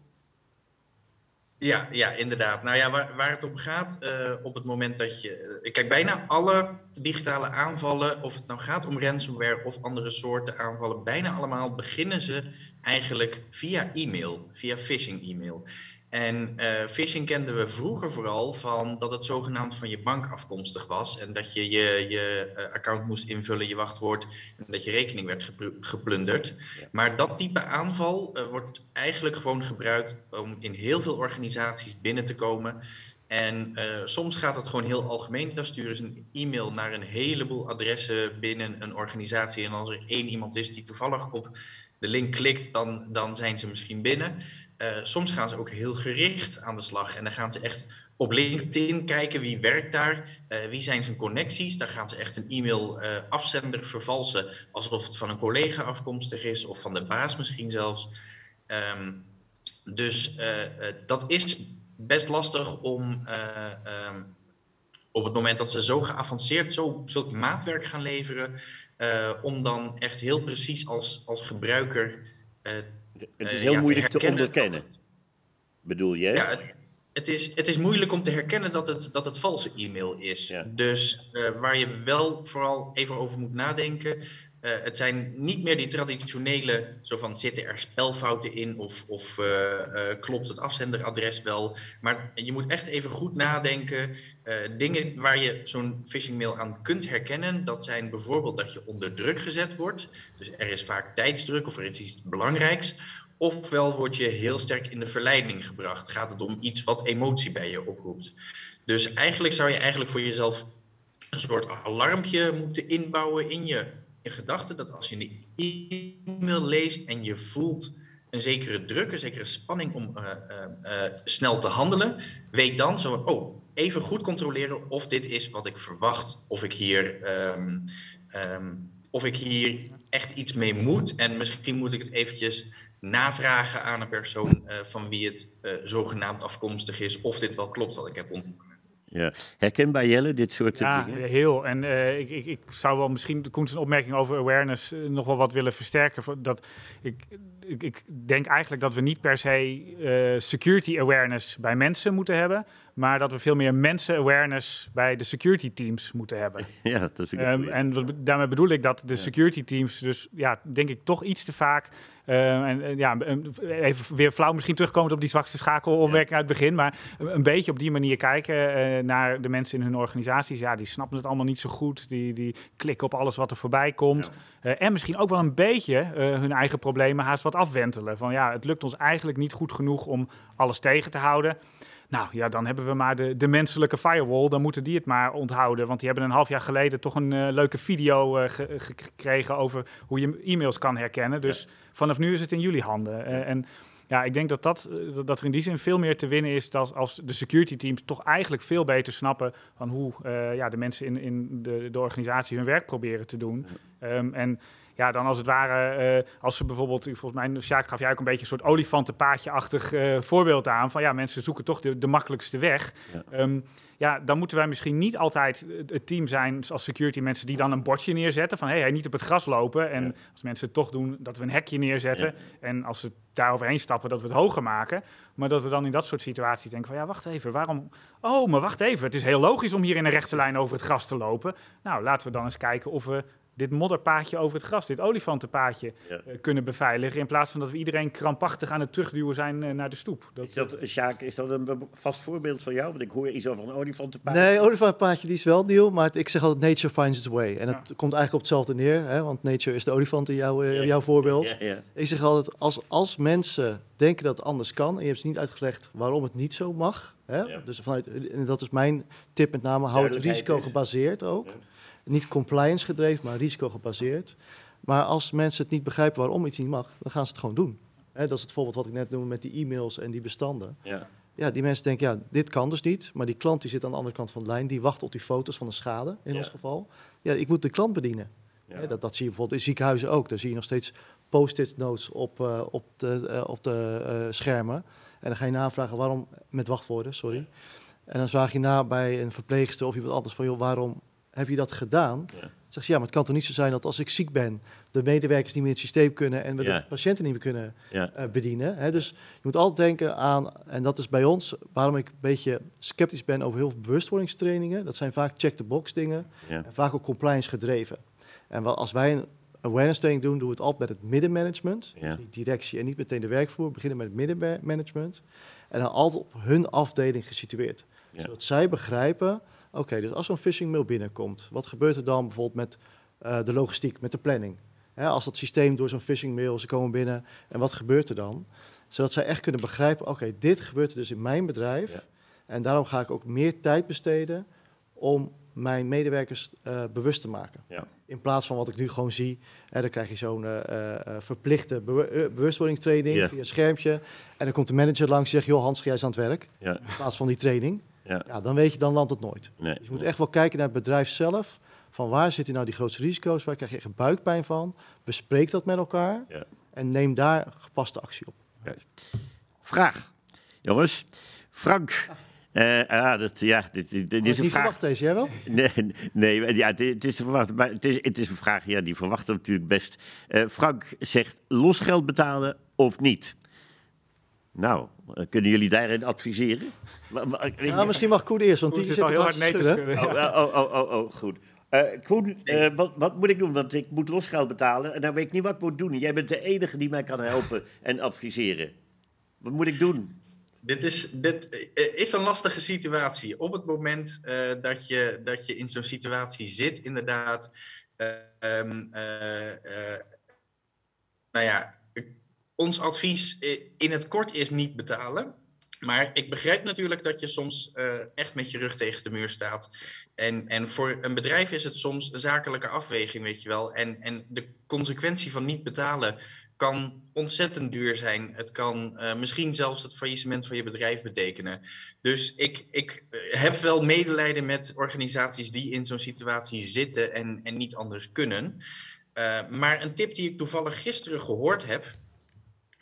Ja, ja, inderdaad. Nou ja, waar, waar het om gaat, uh, op het moment dat je. Uh, kijk, bijna alle digitale aanvallen, of het nou gaat om ransomware of andere soorten aanvallen, bijna allemaal beginnen ze eigenlijk via e-mail, via phishing-e-mail. En uh, phishing kenden we vroeger vooral van dat het zogenaamd van je bank afkomstig was. En dat je je, je uh, account moest invullen, je wachtwoord. En dat je rekening werd geplunderd. Maar dat type aanval uh, wordt eigenlijk gewoon gebruikt om in heel veel organisaties binnen te komen. En soms gaat het gewoon heel algemeen. Dan sturen ze een e-mail naar een heleboel adressen binnen een organisatie. En als er één iemand is die toevallig op de link klikt, dan, dan zijn ze misschien binnen. Uh, soms gaan ze ook heel gericht aan de slag. En dan gaan ze echt op LinkedIn kijken wie werkt daar, uh, wie zijn zijn connecties. Daar gaan ze echt een e-mail uh, afzender vervalsen alsof het van een collega afkomstig is of van de baas misschien zelfs. Um, dus dat is best lastig om um, op het moment dat ze zo geavanceerd, zo, zulk maatwerk gaan leveren, om dan echt heel precies als, als gebruiker het is eh, heel moeilijk te, onderkennen. bedoel je? Ja, het, is, het is moeilijk om te herkennen dat het, dat het valse e-mail is. Dus uh, waar je wel vooral even over moet nadenken. Uh, het zijn niet meer die traditionele, zo van zitten er spelfouten in of, of uh, uh, klopt het afzenderadres wel. Maar je moet echt even goed nadenken. dingen waar je zo'n phishing mail aan kunt herkennen, dat zijn bijvoorbeeld dat je onder druk gezet wordt. Dus er is vaak tijdsdruk of er is iets belangrijks. Ofwel word je heel sterk in de verleiding gebracht. Gaat het om iets wat emotie bij je oproept. Dus eigenlijk zou je eigenlijk voor jezelf een soort alarmpje moeten inbouwen in je, in gedachten. Dat als je een e-mail leest en je voelt een zekere druk, een zekere spanning om uh, uh, uh, snel te handelen, weet dan zo, oh, even goed controleren of dit is wat ik verwacht, of ik hier, um, um, of ik hier echt iets mee moet. En misschien moet ik het eventjes navragen aan een persoon van wie het zogenaamd afkomstig is, of dit wel klopt wat ik heb ontmoet. Ja. Herkenbaar Jelle, dit soort ja, dingen? heel. En uh, ik, ik, ik zou wel misschien de Koens een opmerking over awareness uh, nog wel wat willen versterken. Dat, ik, ik, ik, denk eigenlijk dat we niet per se uh, security awareness bij mensen moeten hebben. Maar dat we veel meer mensen awareness bij de security teams moeten hebben. (laughs) Ja, dat is um, En daarmee bedoel ik dat de security teams dus ja, denk ik toch iets te vaak uh, en ja, even weer flauw misschien terugkomend op die zwakste schakelopmerking ja. uit het begin. Maar een beetje op die manier kijken uh, naar de mensen in hun organisaties. Ja, die snappen het allemaal niet zo goed. Die, die klikken op alles wat er voorbij komt. Ja. Uh, en misschien ook wel een beetje hun eigen problemen haast wat afwentelen. Van ja, het lukt ons eigenlijk niet goed genoeg om alles tegen te houden. Nou ja, dan hebben we maar de, de menselijke firewall. Dan moeten die het maar onthouden. Want die hebben een half jaar geleden toch een uh, leuke video uh, ge gekregen over hoe je e-mails kan herkennen. Dus ja. vanaf nu is het in jullie handen. Uh, en ja, ik denk dat, dat, dat er in die zin veel meer te winnen is dan als de security teams toch eigenlijk veel beter snappen van hoe ja, de mensen in, in de, de organisatie hun werk proberen te doen. Um, en ja, dan als het ware, uh, als ze bijvoorbeeld, volgens mij, Sjaak gaf jij ook een beetje een soort olifantenpaadje-achtig uh, voorbeeld aan. Van ja, mensen zoeken toch de, de makkelijkste weg. Ja. Um, ja, dan moeten wij misschien niet altijd het team zijn als security mensen die dan een bordje neerzetten van hé, hey, niet op het gras lopen. En ja. als mensen het toch doen, dat we een hekje neerzetten. Ja. En als ze daar overheen stappen, dat we het hoger maken. Maar dat we dan in dat soort situaties denken van ja, wacht even, waarom? Oh, maar wacht even, het is heel logisch om hier in een rechte lijn over het gras te lopen. Nou, laten we dan eens kijken of we dit modderpaadje over het gras, dit olifantenpaadje, ja. uh, kunnen beveiligen. In plaats van dat we iedereen krampachtig aan het terugduwen zijn uh, naar de stoep. Dat, is dat, Sjaak, is dat een vast voorbeeld van jou? Want ik hoor iets over een olifantenpaadje. Nee, olifantenpaadje die is wel nieuw, maar het, ik zeg altijd nature finds its way. En ja. het komt eigenlijk op hetzelfde neer, hè, want nature is de olifant in jouw, uh, jouw voorbeeld. Ik zeg altijd, als, als mensen denken dat het anders kan, en je hebt ze niet uitgelegd waarom het niet zo mag. Hè? Dus vanuit, en dat is mijn tip met name, hou het risico gebaseerd ook niet compliance gedreven, maar risico gebaseerd. Maar als mensen het niet begrijpen waarom iets niet mag, dan gaan ze het gewoon doen. Dat is het voorbeeld wat ik net noemde met die e-mails en die bestanden. Ja. ja, die mensen denken, ja, dit kan dus niet. Maar die klant die zit aan de andere kant van de lijn, die wacht op die foto's van de schade, in ja. ons geval. Ja, ik moet de klant bedienen. Ja. Dat, dat zie je bijvoorbeeld in ziekenhuizen ook. Daar zie je nog steeds post-it notes op, uh, op de, uh, op de uh, schermen. En dan ga je navragen waarom, met wachtwoorden, sorry. En dan vraag je na bij een verpleegster of iemand anders van, joh, waarom heb je dat gedaan? Ja. Zeg je, ja, maar het kan toch niet zo zijn dat als ik ziek ben, de medewerkers niet meer het systeem kunnen en we ja. de patiënten niet meer kunnen ja. uh, bedienen. Hè? Dus je moet altijd denken aan, en dat is bij ons, waarom ik een beetje sceptisch ben over heel veel bewustwordingstrainingen. Dat zijn vaak check-the-box dingen en vaak ook compliance gedreven. En wel, als wij een awareness training doen, doen we het altijd met het middenmanagement. Dus niet directie en niet meteen de werkvoer. We beginnen met het middenmanagement. En dan altijd op hun afdeling gesitueerd. Zodat zij begrijpen Oké, okay, dus als zo'n phishing mail binnenkomt, wat gebeurt er dan bijvoorbeeld met uh, de logistiek, met de planning? Hè, als dat systeem door zo'n phishing mail, ze komen binnen en wat gebeurt er dan? Zodat zij echt kunnen begrijpen, oké, okay, dit gebeurt er dus in mijn bedrijf. Ja. En daarom ga ik ook meer tijd besteden om mijn medewerkers uh, bewust te maken. Ja. In plaats van wat ik nu gewoon zie, hè, dan krijg je zo'n uh, uh, verplichte be bewustwordingstraining yeah. via een schermpje. En dan komt de manager langs en zegt, joh Hans, jij is aan het werk. Ja. In plaats van die training. Ja. ja, dan weet je, dan landt het nooit. Nee. Dus je moet echt wel kijken naar het bedrijf zelf. Van waar zitten nou die grootste risico's? Waar krijg je echt buikpijn van? Bespreek dat met elkaar. Ja. En neem daar gepaste actie op. Vraag. Jongens. Frank. Uh, ah, dat, ja, dit, dit, dit is een niet vraag. verwacht deze, jij wel? Nee, nee ja, het, het is verwacht, maar het is, het is een vraag ja, die verwachten natuurlijk best. Uh, Frank zegt losgeld betalen of niet? Nou, kunnen jullie daarin adviseren? Ja, misschien mag Koen eerst, want die zit al heel hard nee te oh, oh, oh, oh, oh, goed. Uh, Koen, uh, wat, wat, moet ik doen? Want ik moet losgeld betalen en dan weet ik niet wat ik moet doen. Jij bent de enige die mij kan helpen en adviseren. Wat moet ik doen? Dit is, dit is een lastige situatie. Op het moment uh, dat, je, dat je in zo'n situatie zit, inderdaad. Um, nou ja, ons advies in het kort is niet betalen. Maar ik begrijp natuurlijk dat je soms uh, echt met je rug tegen de muur staat. En, en voor een bedrijf is het soms een zakelijke afweging, weet je wel. En, en de consequentie van niet betalen kan ontzettend duur zijn. Het kan uh, misschien zelfs het faillissement van je bedrijf betekenen. Dus ik, ik heb wel medelijden met organisaties die in zo'n situatie zitten en, en niet anders kunnen. Maar een tip die ik toevallig gisteren gehoord heb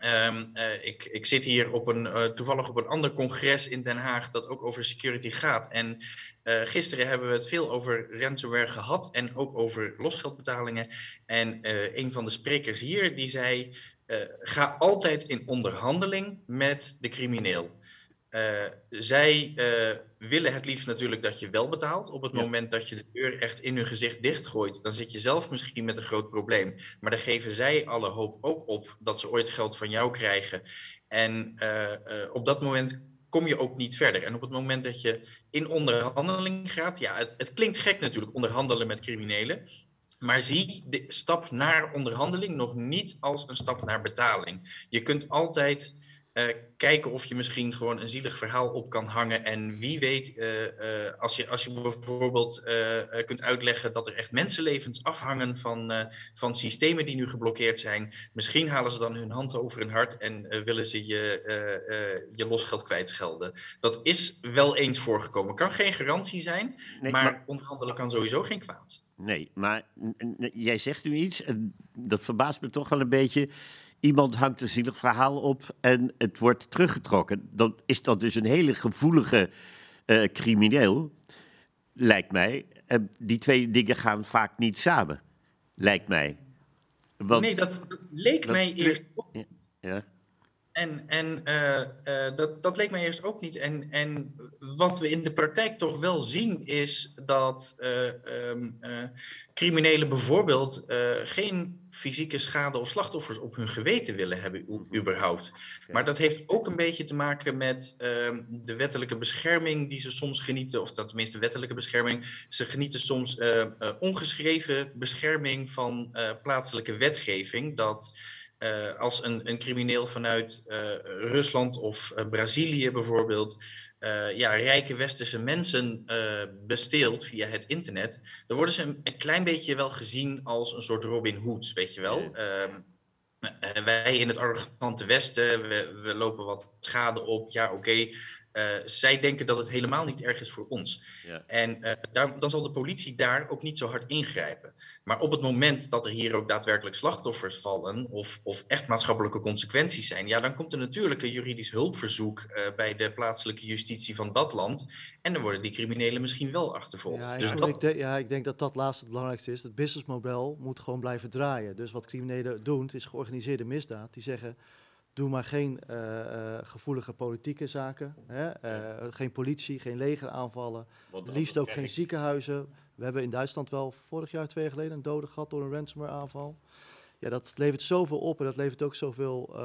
Um, uh, ik, ik, zit hier op een, uh, toevallig op een ander congres in Den Haag dat ook over security gaat. En uh, gisteren hebben we het veel over ransomware gehad en ook over losgeldbetalingen. En een van de sprekers hier die zei, ga altijd in onderhandeling met de crimineel. Uh, zij uh, willen het liefst natuurlijk dat je wel betaalt. Op het ja. moment dat je de deur echt in hun gezicht dichtgooit, dan zit je zelf misschien met een groot probleem. Maar dan geven zij alle hoop ook op dat ze ooit geld van jou krijgen. En uh, op dat moment kom je ook niet verder. En op het moment dat je in onderhandeling gaat, ja, het, het klinkt gek natuurlijk, onderhandelen met criminelen. Maar zie de stap naar onderhandeling nog niet als een stap naar betaling. Je kunt altijd uh, kijken of je misschien gewoon een zielig verhaal op kan hangen. En wie weet, uh, uh, als, je, als je bijvoorbeeld kunt uitleggen dat er echt mensenlevens afhangen van, van systemen die nu geblokkeerd zijn. Misschien halen ze dan hun hand over hun hart en willen ze je, je losgeld kwijtschelden. Dat is wel eens voorgekomen. Kan geen garantie zijn, nee, maar, maar onderhandelen kan sowieso geen kwaad. Nee, maar jij zegt nu iets, en dat verbaast me toch wel een beetje iemand hangt een zielig verhaal op en het wordt teruggetrokken. Dan is dat dus een hele gevoelige uh, crimineel, lijkt mij. Uh, die twee dingen gaan vaak niet samen, lijkt mij. Want, nee, dat leek mij eerst. Ja, ja. En, en uh, uh, dat, dat leek mij eerst ook niet. En, en wat we in de praktijk toch wel zien is dat uh, um, criminelen bijvoorbeeld geen fysieke schade of slachtoffers op hun geweten willen hebben, überhaupt. Maar dat heeft ook een beetje te maken met ehm, de wettelijke bescherming die ze soms genieten, of dat tenminste wettelijke bescherming. Ze genieten soms ongeschreven bescherming van plaatselijke wetgeving. Dat uh, als een, een, crimineel vanuit uh, Rusland of uh, Brazilië bijvoorbeeld ja, rijke westerse mensen besteelt via het internet, dan worden ze een, een, klein beetje wel gezien als een soort Robin Hood, weet je wel. Ehm, wij in het arrogante Westen, we, we, lopen wat schade op. Ja, oké, okay, uh, zij denken dat het helemaal niet erg is voor ons. Ja. En uh, daar, dan zal de politie daar ook niet zo hard ingrijpen. Maar op het moment dat er hier ook daadwerkelijk slachtoffers vallen of, of echt maatschappelijke consequenties zijn, ja, dan komt er natuurlijk een juridisch hulpverzoek uh, bij de plaatselijke justitie van dat land. En dan worden die criminelen misschien wel achtervolgd. Ja, dus dat... ik, de, ja, ik denk dat dat laatste het belangrijkste is. Het businessmodel moet gewoon blijven draaien. Dus wat criminelen doen, het is georganiseerde misdaad. Die zeggen Doe maar geen uh, uh, gevoelige politieke zaken. Hè? Uh, geen politie, geen legeraanvallen. Liefst ook geen ziekenhuizen. We hebben in Duitsland wel vorig jaar, twee jaar geleden, een dode gehad door een ransomware aanval. Ja, dat levert zoveel op en dat levert ook zoveel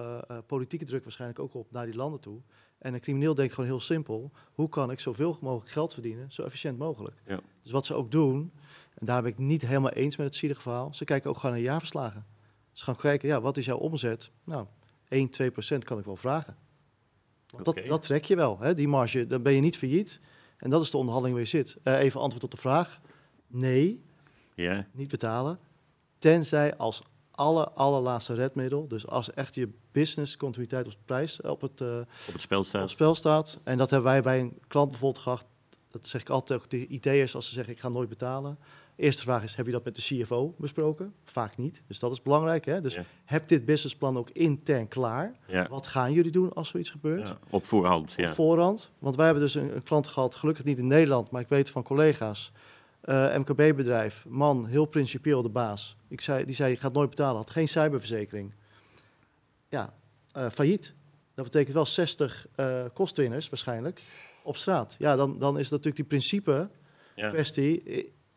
politieke druk waarschijnlijk ook op naar die landen toe. En een crimineel denkt gewoon heel simpel: hoe kan ik zoveel mogelijk geld verdienen, zo efficiënt mogelijk? Ja. Dus wat ze ook doen, en daar ben ik niet helemaal eens met het zielige verhaal, ze kijken ook gewoon naar jaarverslagen. Ze gaan kijken, ja, wat is jouw omzet? Nou, 1, 2 procent kan ik wel vragen. Want okay. dat, dat trek je wel, hè? die marge. Dan ben je niet failliet. En dat is de onderhandeling waar je zit. Uh, even antwoord op de vraag. Nee, yeah. niet betalen. Tenzij als alle, allerlaatste redmiddel. Dus als echt je business continuïteit op, prijs, op, het, uh, op, het spel staat. op het spel staat. En dat hebben wij bij een klant bijvoorbeeld gehad. Dat zeg ik altijd ook de IT'ers als ze zeggen ik ga nooit betalen. Eerste vraag is, heb je dat met de CFO besproken? Vaak niet, dus dat is belangrijk. Hè? Dus ja. heb dit businessplan ook intern klaar. Ja. Wat gaan jullie doen als zoiets gebeurt? Ja, op voorhand. Op voorhand. Want wij hebben dus een, een, klant gehad, gelukkig niet in Nederland, maar ik weet van collega's. Uh, MKB-bedrijf, man, heel principieel de baas. Ik zei, die zei, je gaat nooit betalen, had geen cyberverzekering. Ja, uh, failliet. Dat betekent wel 60 uh, kostwinners waarschijnlijk op straat. Ja, dan, dan is dat natuurlijk die principe kwestie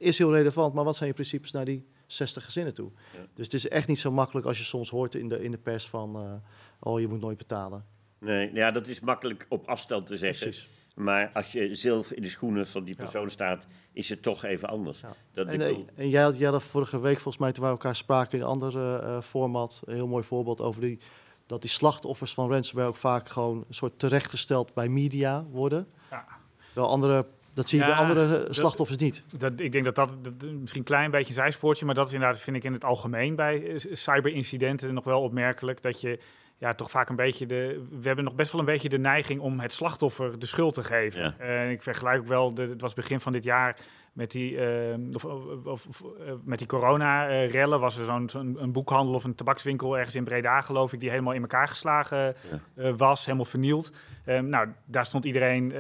is heel relevant, maar wat zijn je principes naar die 60 gezinnen toe? Ja. Dus het is echt niet zo makkelijk als je soms hoort in de, in de pers van, eh, oh, je moet nooit betalen. Nee, ja, dat is makkelijk op afstand te zeggen. Precies. Maar als je zelf in de schoenen van die Ja. persoon staat, is het toch even anders. Ja. Dat En, ik eh, en jij had vorige week volgens mij, toen wij elkaar spraken in een ander eh, format, een heel mooi voorbeeld over die, dat die slachtoffers van ransomware ook vaak gewoon een soort terechtgesteld bij media worden. Ja. Terwijl andere, dat zie je Ja, bij andere eh, dat- slachtoffers niet. Dat, ik denk dat dat, dat misschien een klein beetje een zijspoortje, maar dat is inderdaad, vind ik in het algemeen bij eh, cyberincidenten nog wel opmerkelijk. Dat je ja, toch vaak een beetje de. We hebben nog best wel een beetje de neiging om het slachtoffer de schuld te geven. Ja. Eh, ik vergelijk ook wel, de, het was begin van dit jaar met die, eh, of, of, met die corona-rellen. was er zo'n zo'n een boekhandel of een tabakswinkel ergens in Breda, geloof ik, die helemaal in elkaar geslagen Ja. eh, was, helemaal vernield. Eh, nou, daar stond iedereen.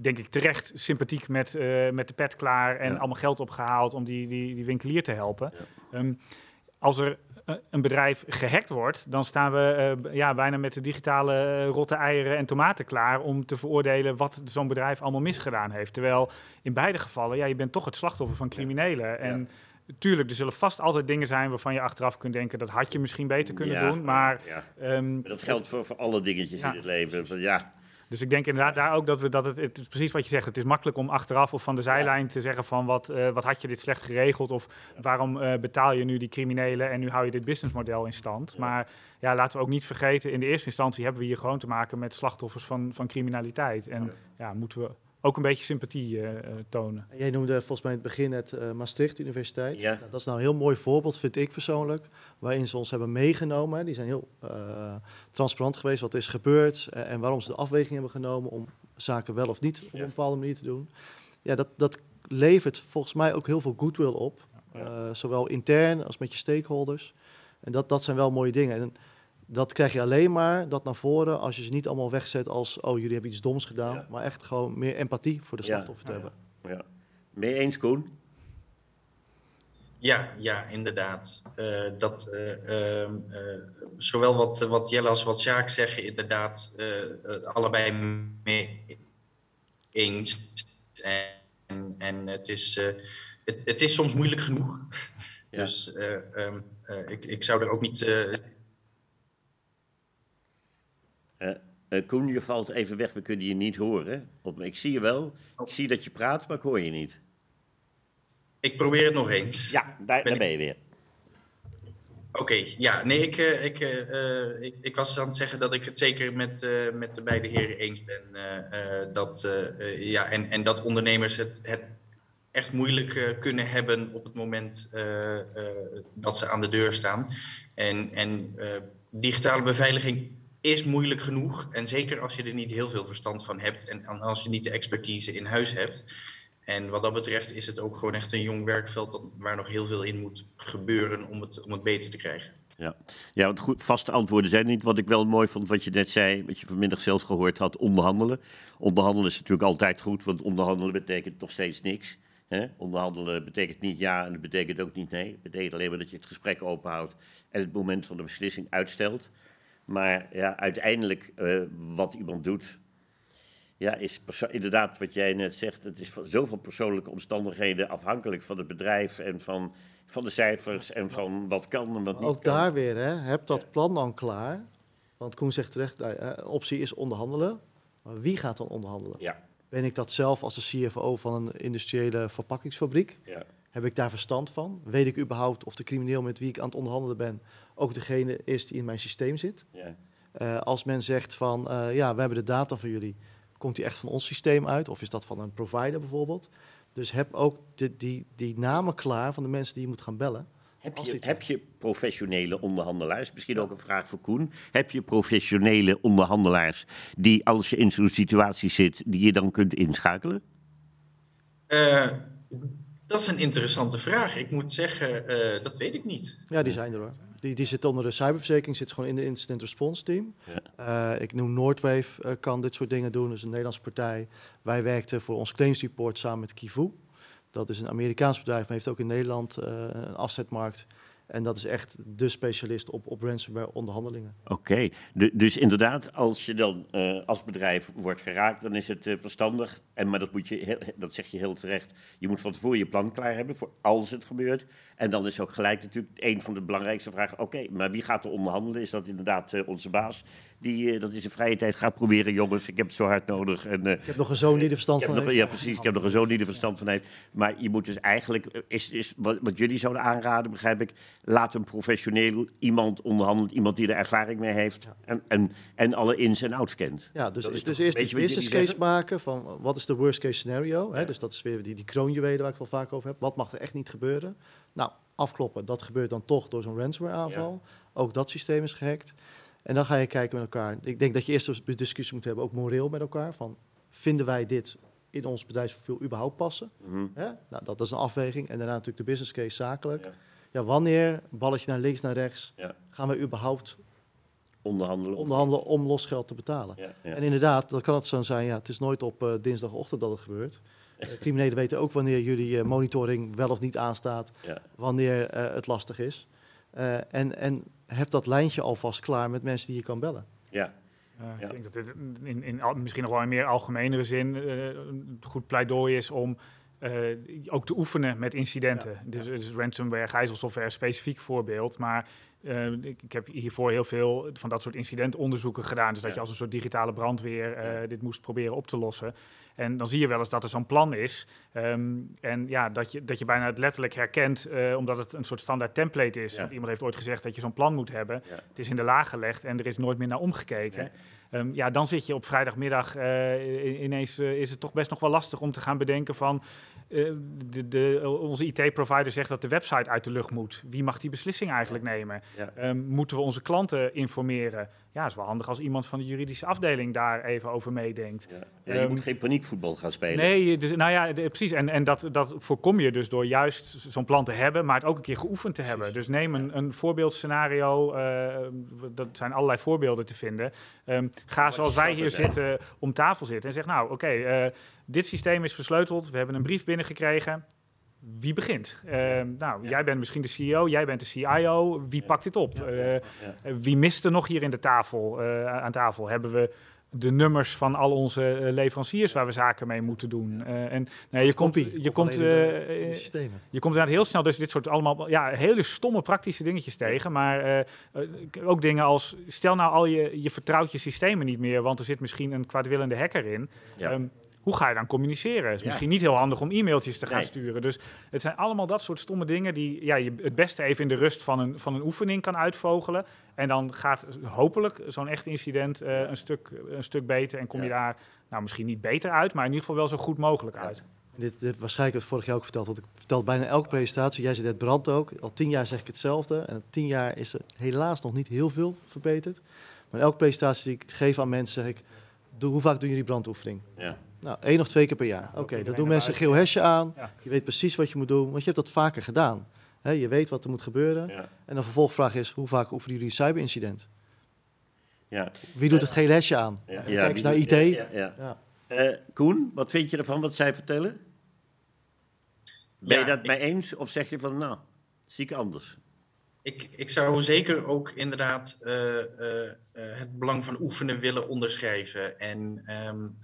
Denk ik terecht sympathiek met, eh, met de pet klaar en Ja. allemaal geld opgehaald om die, die, die winkelier te helpen. Ja. Ehm, als er eh, een bedrijf gehackt wordt, dan staan we eh, ja, bijna met de digitale rotte eieren en tomaten klaar om te veroordelen wat zo'n bedrijf allemaal misgedaan heeft. Terwijl in beide gevallen, ja, je bent toch het slachtoffer van criminelen. En tuurlijk, er zullen vast altijd dingen zijn waarvan je achteraf kunt denken, dat had je misschien beter kunnen Ja, doen. Maar ja. ehm, Maar dat geldt voor, voor alle dingetjes Ja. in het leven. Van, ja, Dus ik denk inderdaad daar ook dat we dat het, het is precies wat je zegt. Het is makkelijk om achteraf of van de zijlijn te zeggen van wat, eh, wat had je dit slecht geregeld of waarom eh, betaal je nu die criminelen en nu hou je dit businessmodel in stand. Maar ja, laten we ook niet vergeten, in de eerste instantie hebben we hier gewoon te maken met slachtoffers van, van criminaliteit. En ja. moeten we ook een beetje sympathie eh, eh, tonen. En jij noemde volgens mij in het begin het eh, Maastricht Universiteit. Ja. Nou, dat is nou een heel mooi voorbeeld, vind ik persoonlijk, waarin ze ons hebben meegenomen. Die zijn heel eh, transparant geweest wat er is gebeurd en waarom ze de afweging hebben genomen om zaken wel of niet op Ja. een bepaalde manier te doen. Ja, dat, dat levert volgens mij ook heel veel goodwill op, Ja. eh, zowel intern als met je stakeholders. En dat, dat zijn wel mooie dingen. En dat krijg je alleen maar dat naar voren als je ze niet allemaal wegzet als, oh jullie hebben iets doms gedaan, Ja. maar echt gewoon meer empathie voor de Ja. slachtoffer te hebben. ja. Mee eens, Koen? Ja, ja, inderdaad. Eh, dat eh, ehm, eh, zowel wat, wat Jelle als wat Sjaak zeggen, inderdaad, allebei mee eens. En, en het, is, eh, het, het is soms moeilijk genoeg. Ja. Dus eh, ehm, eh, ik, ik zou er ook niet. Eh, Eh, Koen, je valt even weg, we kunnen je niet horen. Op, ik zie je wel, ik zie dat je praat, maar ik hoor je niet. ik probeer het nog eens. Ja, daar, ben je weer. Oké, ja, nee, ik, eh, ik, ik, ik was aan het zeggen dat ik het zeker met, met de beide heren eens ben. dat, ja, en, en dat ondernemers het, het echt moeilijk kunnen hebben op het moment dat ze aan de deur staan. En, en digitale beveiliging is moeilijk genoeg. En zeker als je er niet heel veel verstand van hebt en als je niet de expertise in huis hebt. En wat dat betreft is het ook gewoon echt een jong werkveld dat, waar nog heel veel in moet gebeuren om het, om het beter te krijgen. Ja, ja want goed, vaste antwoorden zijn niet. Wat ik wel mooi vond, wat je net zei, wat je vanmiddag zelf gehoord had, onderhandelen. Onderhandelen is natuurlijk altijd goed, want onderhandelen betekent nog steeds niks. Hè? Onderhandelen betekent niet ja en het betekent ook niet nee. Het betekent alleen maar dat je het gesprek openhoudt en het moment van de beslissing uitstelt. Maar ja, uiteindelijk eh, wat iemand doet, ja, is inderdaad wat jij net zegt. Het is van zoveel persoonlijke omstandigheden afhankelijk van het bedrijf en van, van de cijfers en van wat kan en wat niet Ook kan. daar weer, hè, heb dat plan dan klaar. Want Koen zegt terecht, eh, eh, optie is onderhandelen. Maar wie gaat dan onderhandelen? Ja, Ben ik dat zelf als de CFO van een industriële verpakkingsfabriek? ja. Heb ik daar verstand van? Weet ik überhaupt of de crimineel met wie ik aan het onderhandelen ben ook degene is die in mijn systeem zit? Ja, Eh, als men zegt van, eh, ja, we hebben de data van jullie, komt die echt van ons systeem uit? Of is dat van een provider bijvoorbeeld? Dus heb ook de, die, die namen klaar van de mensen die je moet gaan bellen. Heb je, heb je professionele onderhandelaars? Misschien ook een vraag voor Koen. Heb je professionele onderhandelaars die, als je in zo'n situatie zit, die je dan kunt inschakelen? Eh, dat is een interessante vraag. Ik moet zeggen, eh, dat weet ik niet. Ja, die zijn er hoor. Die, die zit onder de cyberverzekering, zit gewoon in de incident response team. Eh, ik noem Noordwave, eh, kan dit soort dingen doen, dat is een Nederlandse partij. Wij werkten voor ons claims report samen met Kivu. Dat is een Amerikaans bedrijf, maar heeft ook in Nederland eh, een afzetmarkt. En dat is echt de specialist op, op ransomware onderhandelingen. Oké, dus inderdaad, als je dan uh, als bedrijf wordt geraakt, dan is het uh, verstandig. En, maar dat, moet je, dat zeg je heel terecht. Je moet van tevoren je plan klaar hebben voor als het gebeurt. En dan is ook gelijk natuurlijk een van de belangrijkste vragen: oké, maar wie gaat er onderhandelen? Is dat inderdaad uh, onze baas? Die dat in zijn vrije tijd gaat proberen, jongens, ik heb het zo hard nodig. En, ik heb nog een zoon die er verstand van nog, heeft. Ja, precies, ik heb nog een zoon die er verstand van heeft. Maar je moet dus eigenlijk, is, is wat, wat jullie zouden aanraden, begrijp ik, laat een professioneel iemand onderhandelen, iemand die er ervaring mee heeft en, en, en alle ins en outs kent. Ja, dus, dus, dus eerst de business case maken van wat is de worst case scenario. Hè? Dus dat is weer die, die kroonjuwelen waar ik wel vaak over heb. Wat mag er echt niet gebeuren? Nou, afkloppen, dat gebeurt dan toch door zo'n ransomware aanval. Ook dat systeem is gehackt. En dan ga je kijken met elkaar. Ik denk dat je eerst een discussie moet hebben, ook moreel met elkaar. Van, vinden wij dit in ons bedrijfsprofiel überhaupt passen? Mhm. Nou, dat is een afweging. En daarna natuurlijk de business case zakelijk. Ja ja, wanneer, balletje naar links, naar rechts, ja. gaan we überhaupt onderhandelen, onderhandelen om losgeld te betalen? En inderdaad, dat kan het zo zijn, ja, het is nooit op uh, dinsdagochtend dat het gebeurt. Uh, (laughs) criminelen weten ook wanneer jullie uh, monitoring wel of niet aanstaat, wanneer het lastig is. en, en heb dat lijntje alvast klaar met mensen die je kan bellen. Ja, uh, ja. Ik denk dat dit in, in, in, misschien nog wel in meer algemenere zin uh, een goed pleidooi is om uh, ook te oefenen met incidenten. Ja, dus, dus, ransomware, gijzelsoftware, specifiek voorbeeld. Maar uh, ik, ik, heb hiervoor heel veel van dat soort incidentonderzoeken gedaan. Dus dat ja. je als een soort digitale brandweer uh, dit moest proberen op te lossen. En dan zie je wel eens dat er zo'n plan is. Um, en ja, dat je, dat je bijna het letterlijk herkent, omdat het een soort standaard template is. Iemand heeft ooit gezegd dat je zo'n plan moet hebben. Het is in de laag gelegd en er is nooit meer naar omgekeken. Um, ja, dan zit je op vrijdagmiddag uh, ineens uh, is het toch best nog wel lastig om te gaan bedenken van uh, de, de, onze IT-provider zegt dat de website uit de lucht moet. Wie mag die beslissing eigenlijk nemen? Ja. Um, moeten we onze klanten informeren? Ja, het is wel handig als iemand van de juridische afdeling daar even over meedenkt. Ja. Ja, je um, moet geen paniekvoetbal gaan spelen. Nee, dus, nou ja, de, precies. En, en dat, dat voorkom je dus door juist zo'n plan te hebben, maar het ook een keer geoefend te precies. hebben. Dus neem een, een voorbeeldscenario. Dat zijn allerlei voorbeelden te vinden. Um, ga zoals wij hier zitten om tafel zitten en zeg, nou, oké, okay, uh, dit systeem is versleuteld. We hebben een brief binnengekregen wie begint? Uh, nou, ja. jij bent misschien de CEO, jij bent de CIO. Wie pakt dit op? Uh, wie mist er nog hier in de tafel, uh, aan tafel? Hebben we de nummers van al onze leveranciers waar we zaken mee moeten doen? en nou, je komt, je komt, je komt inderdaad heel snel dus dit soort allemaal ja, hele stomme praktische dingetjes tegen. Maar ook dingen als, stel nou al je, je vertrouwt je systemen niet meer, want er zit misschien een kwaadwillende hacker in. Um, hoe ga je dan communiceren? Het is ja. misschien niet heel handig om e-mailtjes te gaan nee. sturen. Dus het zijn allemaal dat soort stomme dingen die ja, je het beste even in de rust van een, van een oefening kan uitvogelen. En dan gaat hopelijk zo'n echt incident uh, ja. een, stuk, een stuk beter en kom je daar nou, misschien niet beter uit, maar in ieder geval wel zo goed mogelijk uit. Dit, dit waarschijnlijk het vorig jaar ook verteld, want ik vertel bijna elke presentatie. Jij zit het brand ook. Al tien jaar zeg ik hetzelfde. En tien jaar is er helaas nog niet heel veel verbeterd. Maar in elke presentatie die ik geef aan mensen zeg ik, doe, hoe vaak doen jullie brandoefening? Ja. Nou, één of twee keer per jaar. Oké, okay, dat doen mensen geel hesje aan. Ja. Je weet precies wat je moet doen, want je hebt dat vaker gedaan. He, je weet wat er moet gebeuren. Ja. En de vervolgvraag is, hoe vaak oefenen jullie een cyberincident? Ja. Wie doet het geel hesje aan? Ja. Kijk eens naar IT. Ja, uh, Koen, wat vind je ervan wat zij vertellen? Ben je dat ik... mee eens of zeg je van, nou, zie ik anders? Ik, ik zou zeker ook inderdaad uh, uh, uh, het belang van oefenen willen onderschrijven. En um,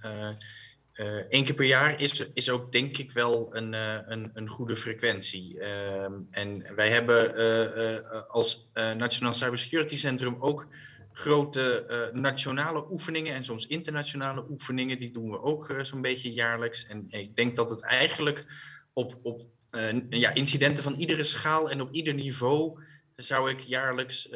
één keer per jaar is, is ook denk ik wel een, een, een goede frequentie. Um, en wij hebben als Nationaal Cybersecurity Centrum ook grote nationale oefeningen en soms internationale oefeningen. Die doen we ook zo'n beetje jaarlijks. En ik denk dat het eigenlijk op, op ja, incidenten van iedere schaal en op ieder niveau zou ik jaarlijks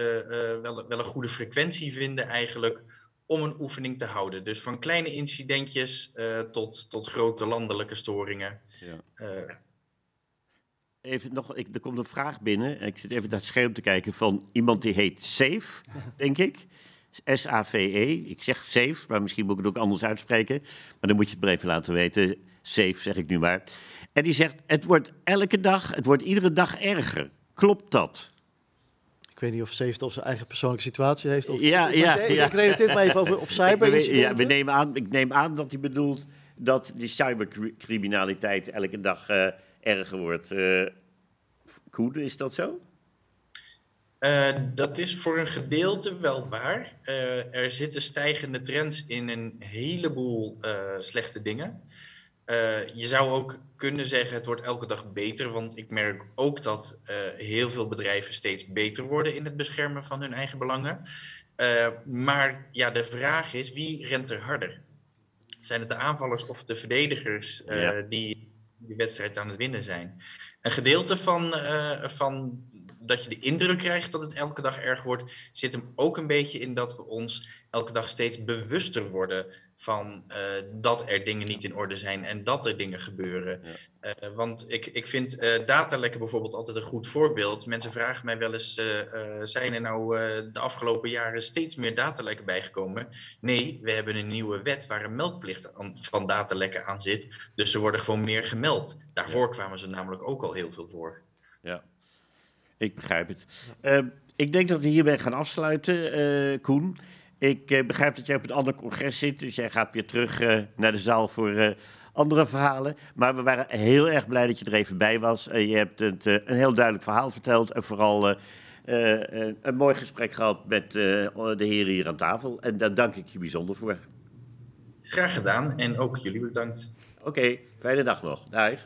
wel, wel een goede frequentie vinden eigenlijk om een oefening te houden. Dus van kleine incidentjes uh, tot, tot grote landelijke storingen. Ja. Even nog, ik, er komt een vraag binnen. Ik zit even naar het scherm te kijken van iemand die heet Safe, (laughs) denk ik. S-A-V-E. Ik zeg Safe, maar misschien moet ik het ook anders uitspreken. Maar dan moet je het maar even laten weten. Safe, zeg ik nu maar. En die zegt, het wordt elke dag, het wordt iedere dag erger. Klopt dat? Ik weet niet of Safe of zijn eigen persoonlijke situatie heeft. Of, ja, ik, ja, ja. ik relateer het maar even over op cyber. ja, we nemen aan, ik neem aan dat hij bedoelt dat die cybercriminaliteit elke dag uh, erger wordt. Uh, Koen, is dat zo? Uh, dat is voor een gedeelte wel waar. Uh, er zitten stijgende trends in een heleboel uh, slechte dingen. Je zou ook kunnen zeggen, het wordt elke dag beter, want ik merk ook dat heel veel bedrijven steeds beter worden in het beschermen van hun eigen belangen. maar ja, de vraag is, wie rent er harder? Zijn het de aanvallers of de verdedigers ja. die die wedstrijd aan het winnen zijn? Een gedeelte van, van dat je de indruk krijgt dat het elke dag erg wordt, zit hem ook een beetje in dat we ons elke dag steeds bewuster worden van uh, dat er dingen niet in orde zijn en dat er dingen gebeuren. Uh, want ik, ik vind uh, datalekken bijvoorbeeld altijd een goed voorbeeld. Mensen vragen mij wel eens, zijn er nou de afgelopen jaren steeds meer datalekken bijgekomen? Nee, we hebben een nieuwe wet waar een meldplicht aan, van datalekken aan zit. Dus ze worden gewoon meer gemeld. Daarvoor kwamen ze namelijk ook al heel veel voor. Ja. Ik begrijp het. Uh, ik denk dat we hierbij gaan afsluiten, Koen. Ik uh, begrijp dat jij op een ander congres zit, dus jij gaat weer terug naar de zaal voor andere verhalen. Maar we waren heel erg blij dat je er even bij was. je hebt het, een heel duidelijk verhaal verteld en vooral een mooi gesprek gehad met de heren hier aan tafel. En daar dank ik je bijzonder voor. Graag gedaan en ook jullie bedankt. Oké, okay, fijne dag nog. Dag.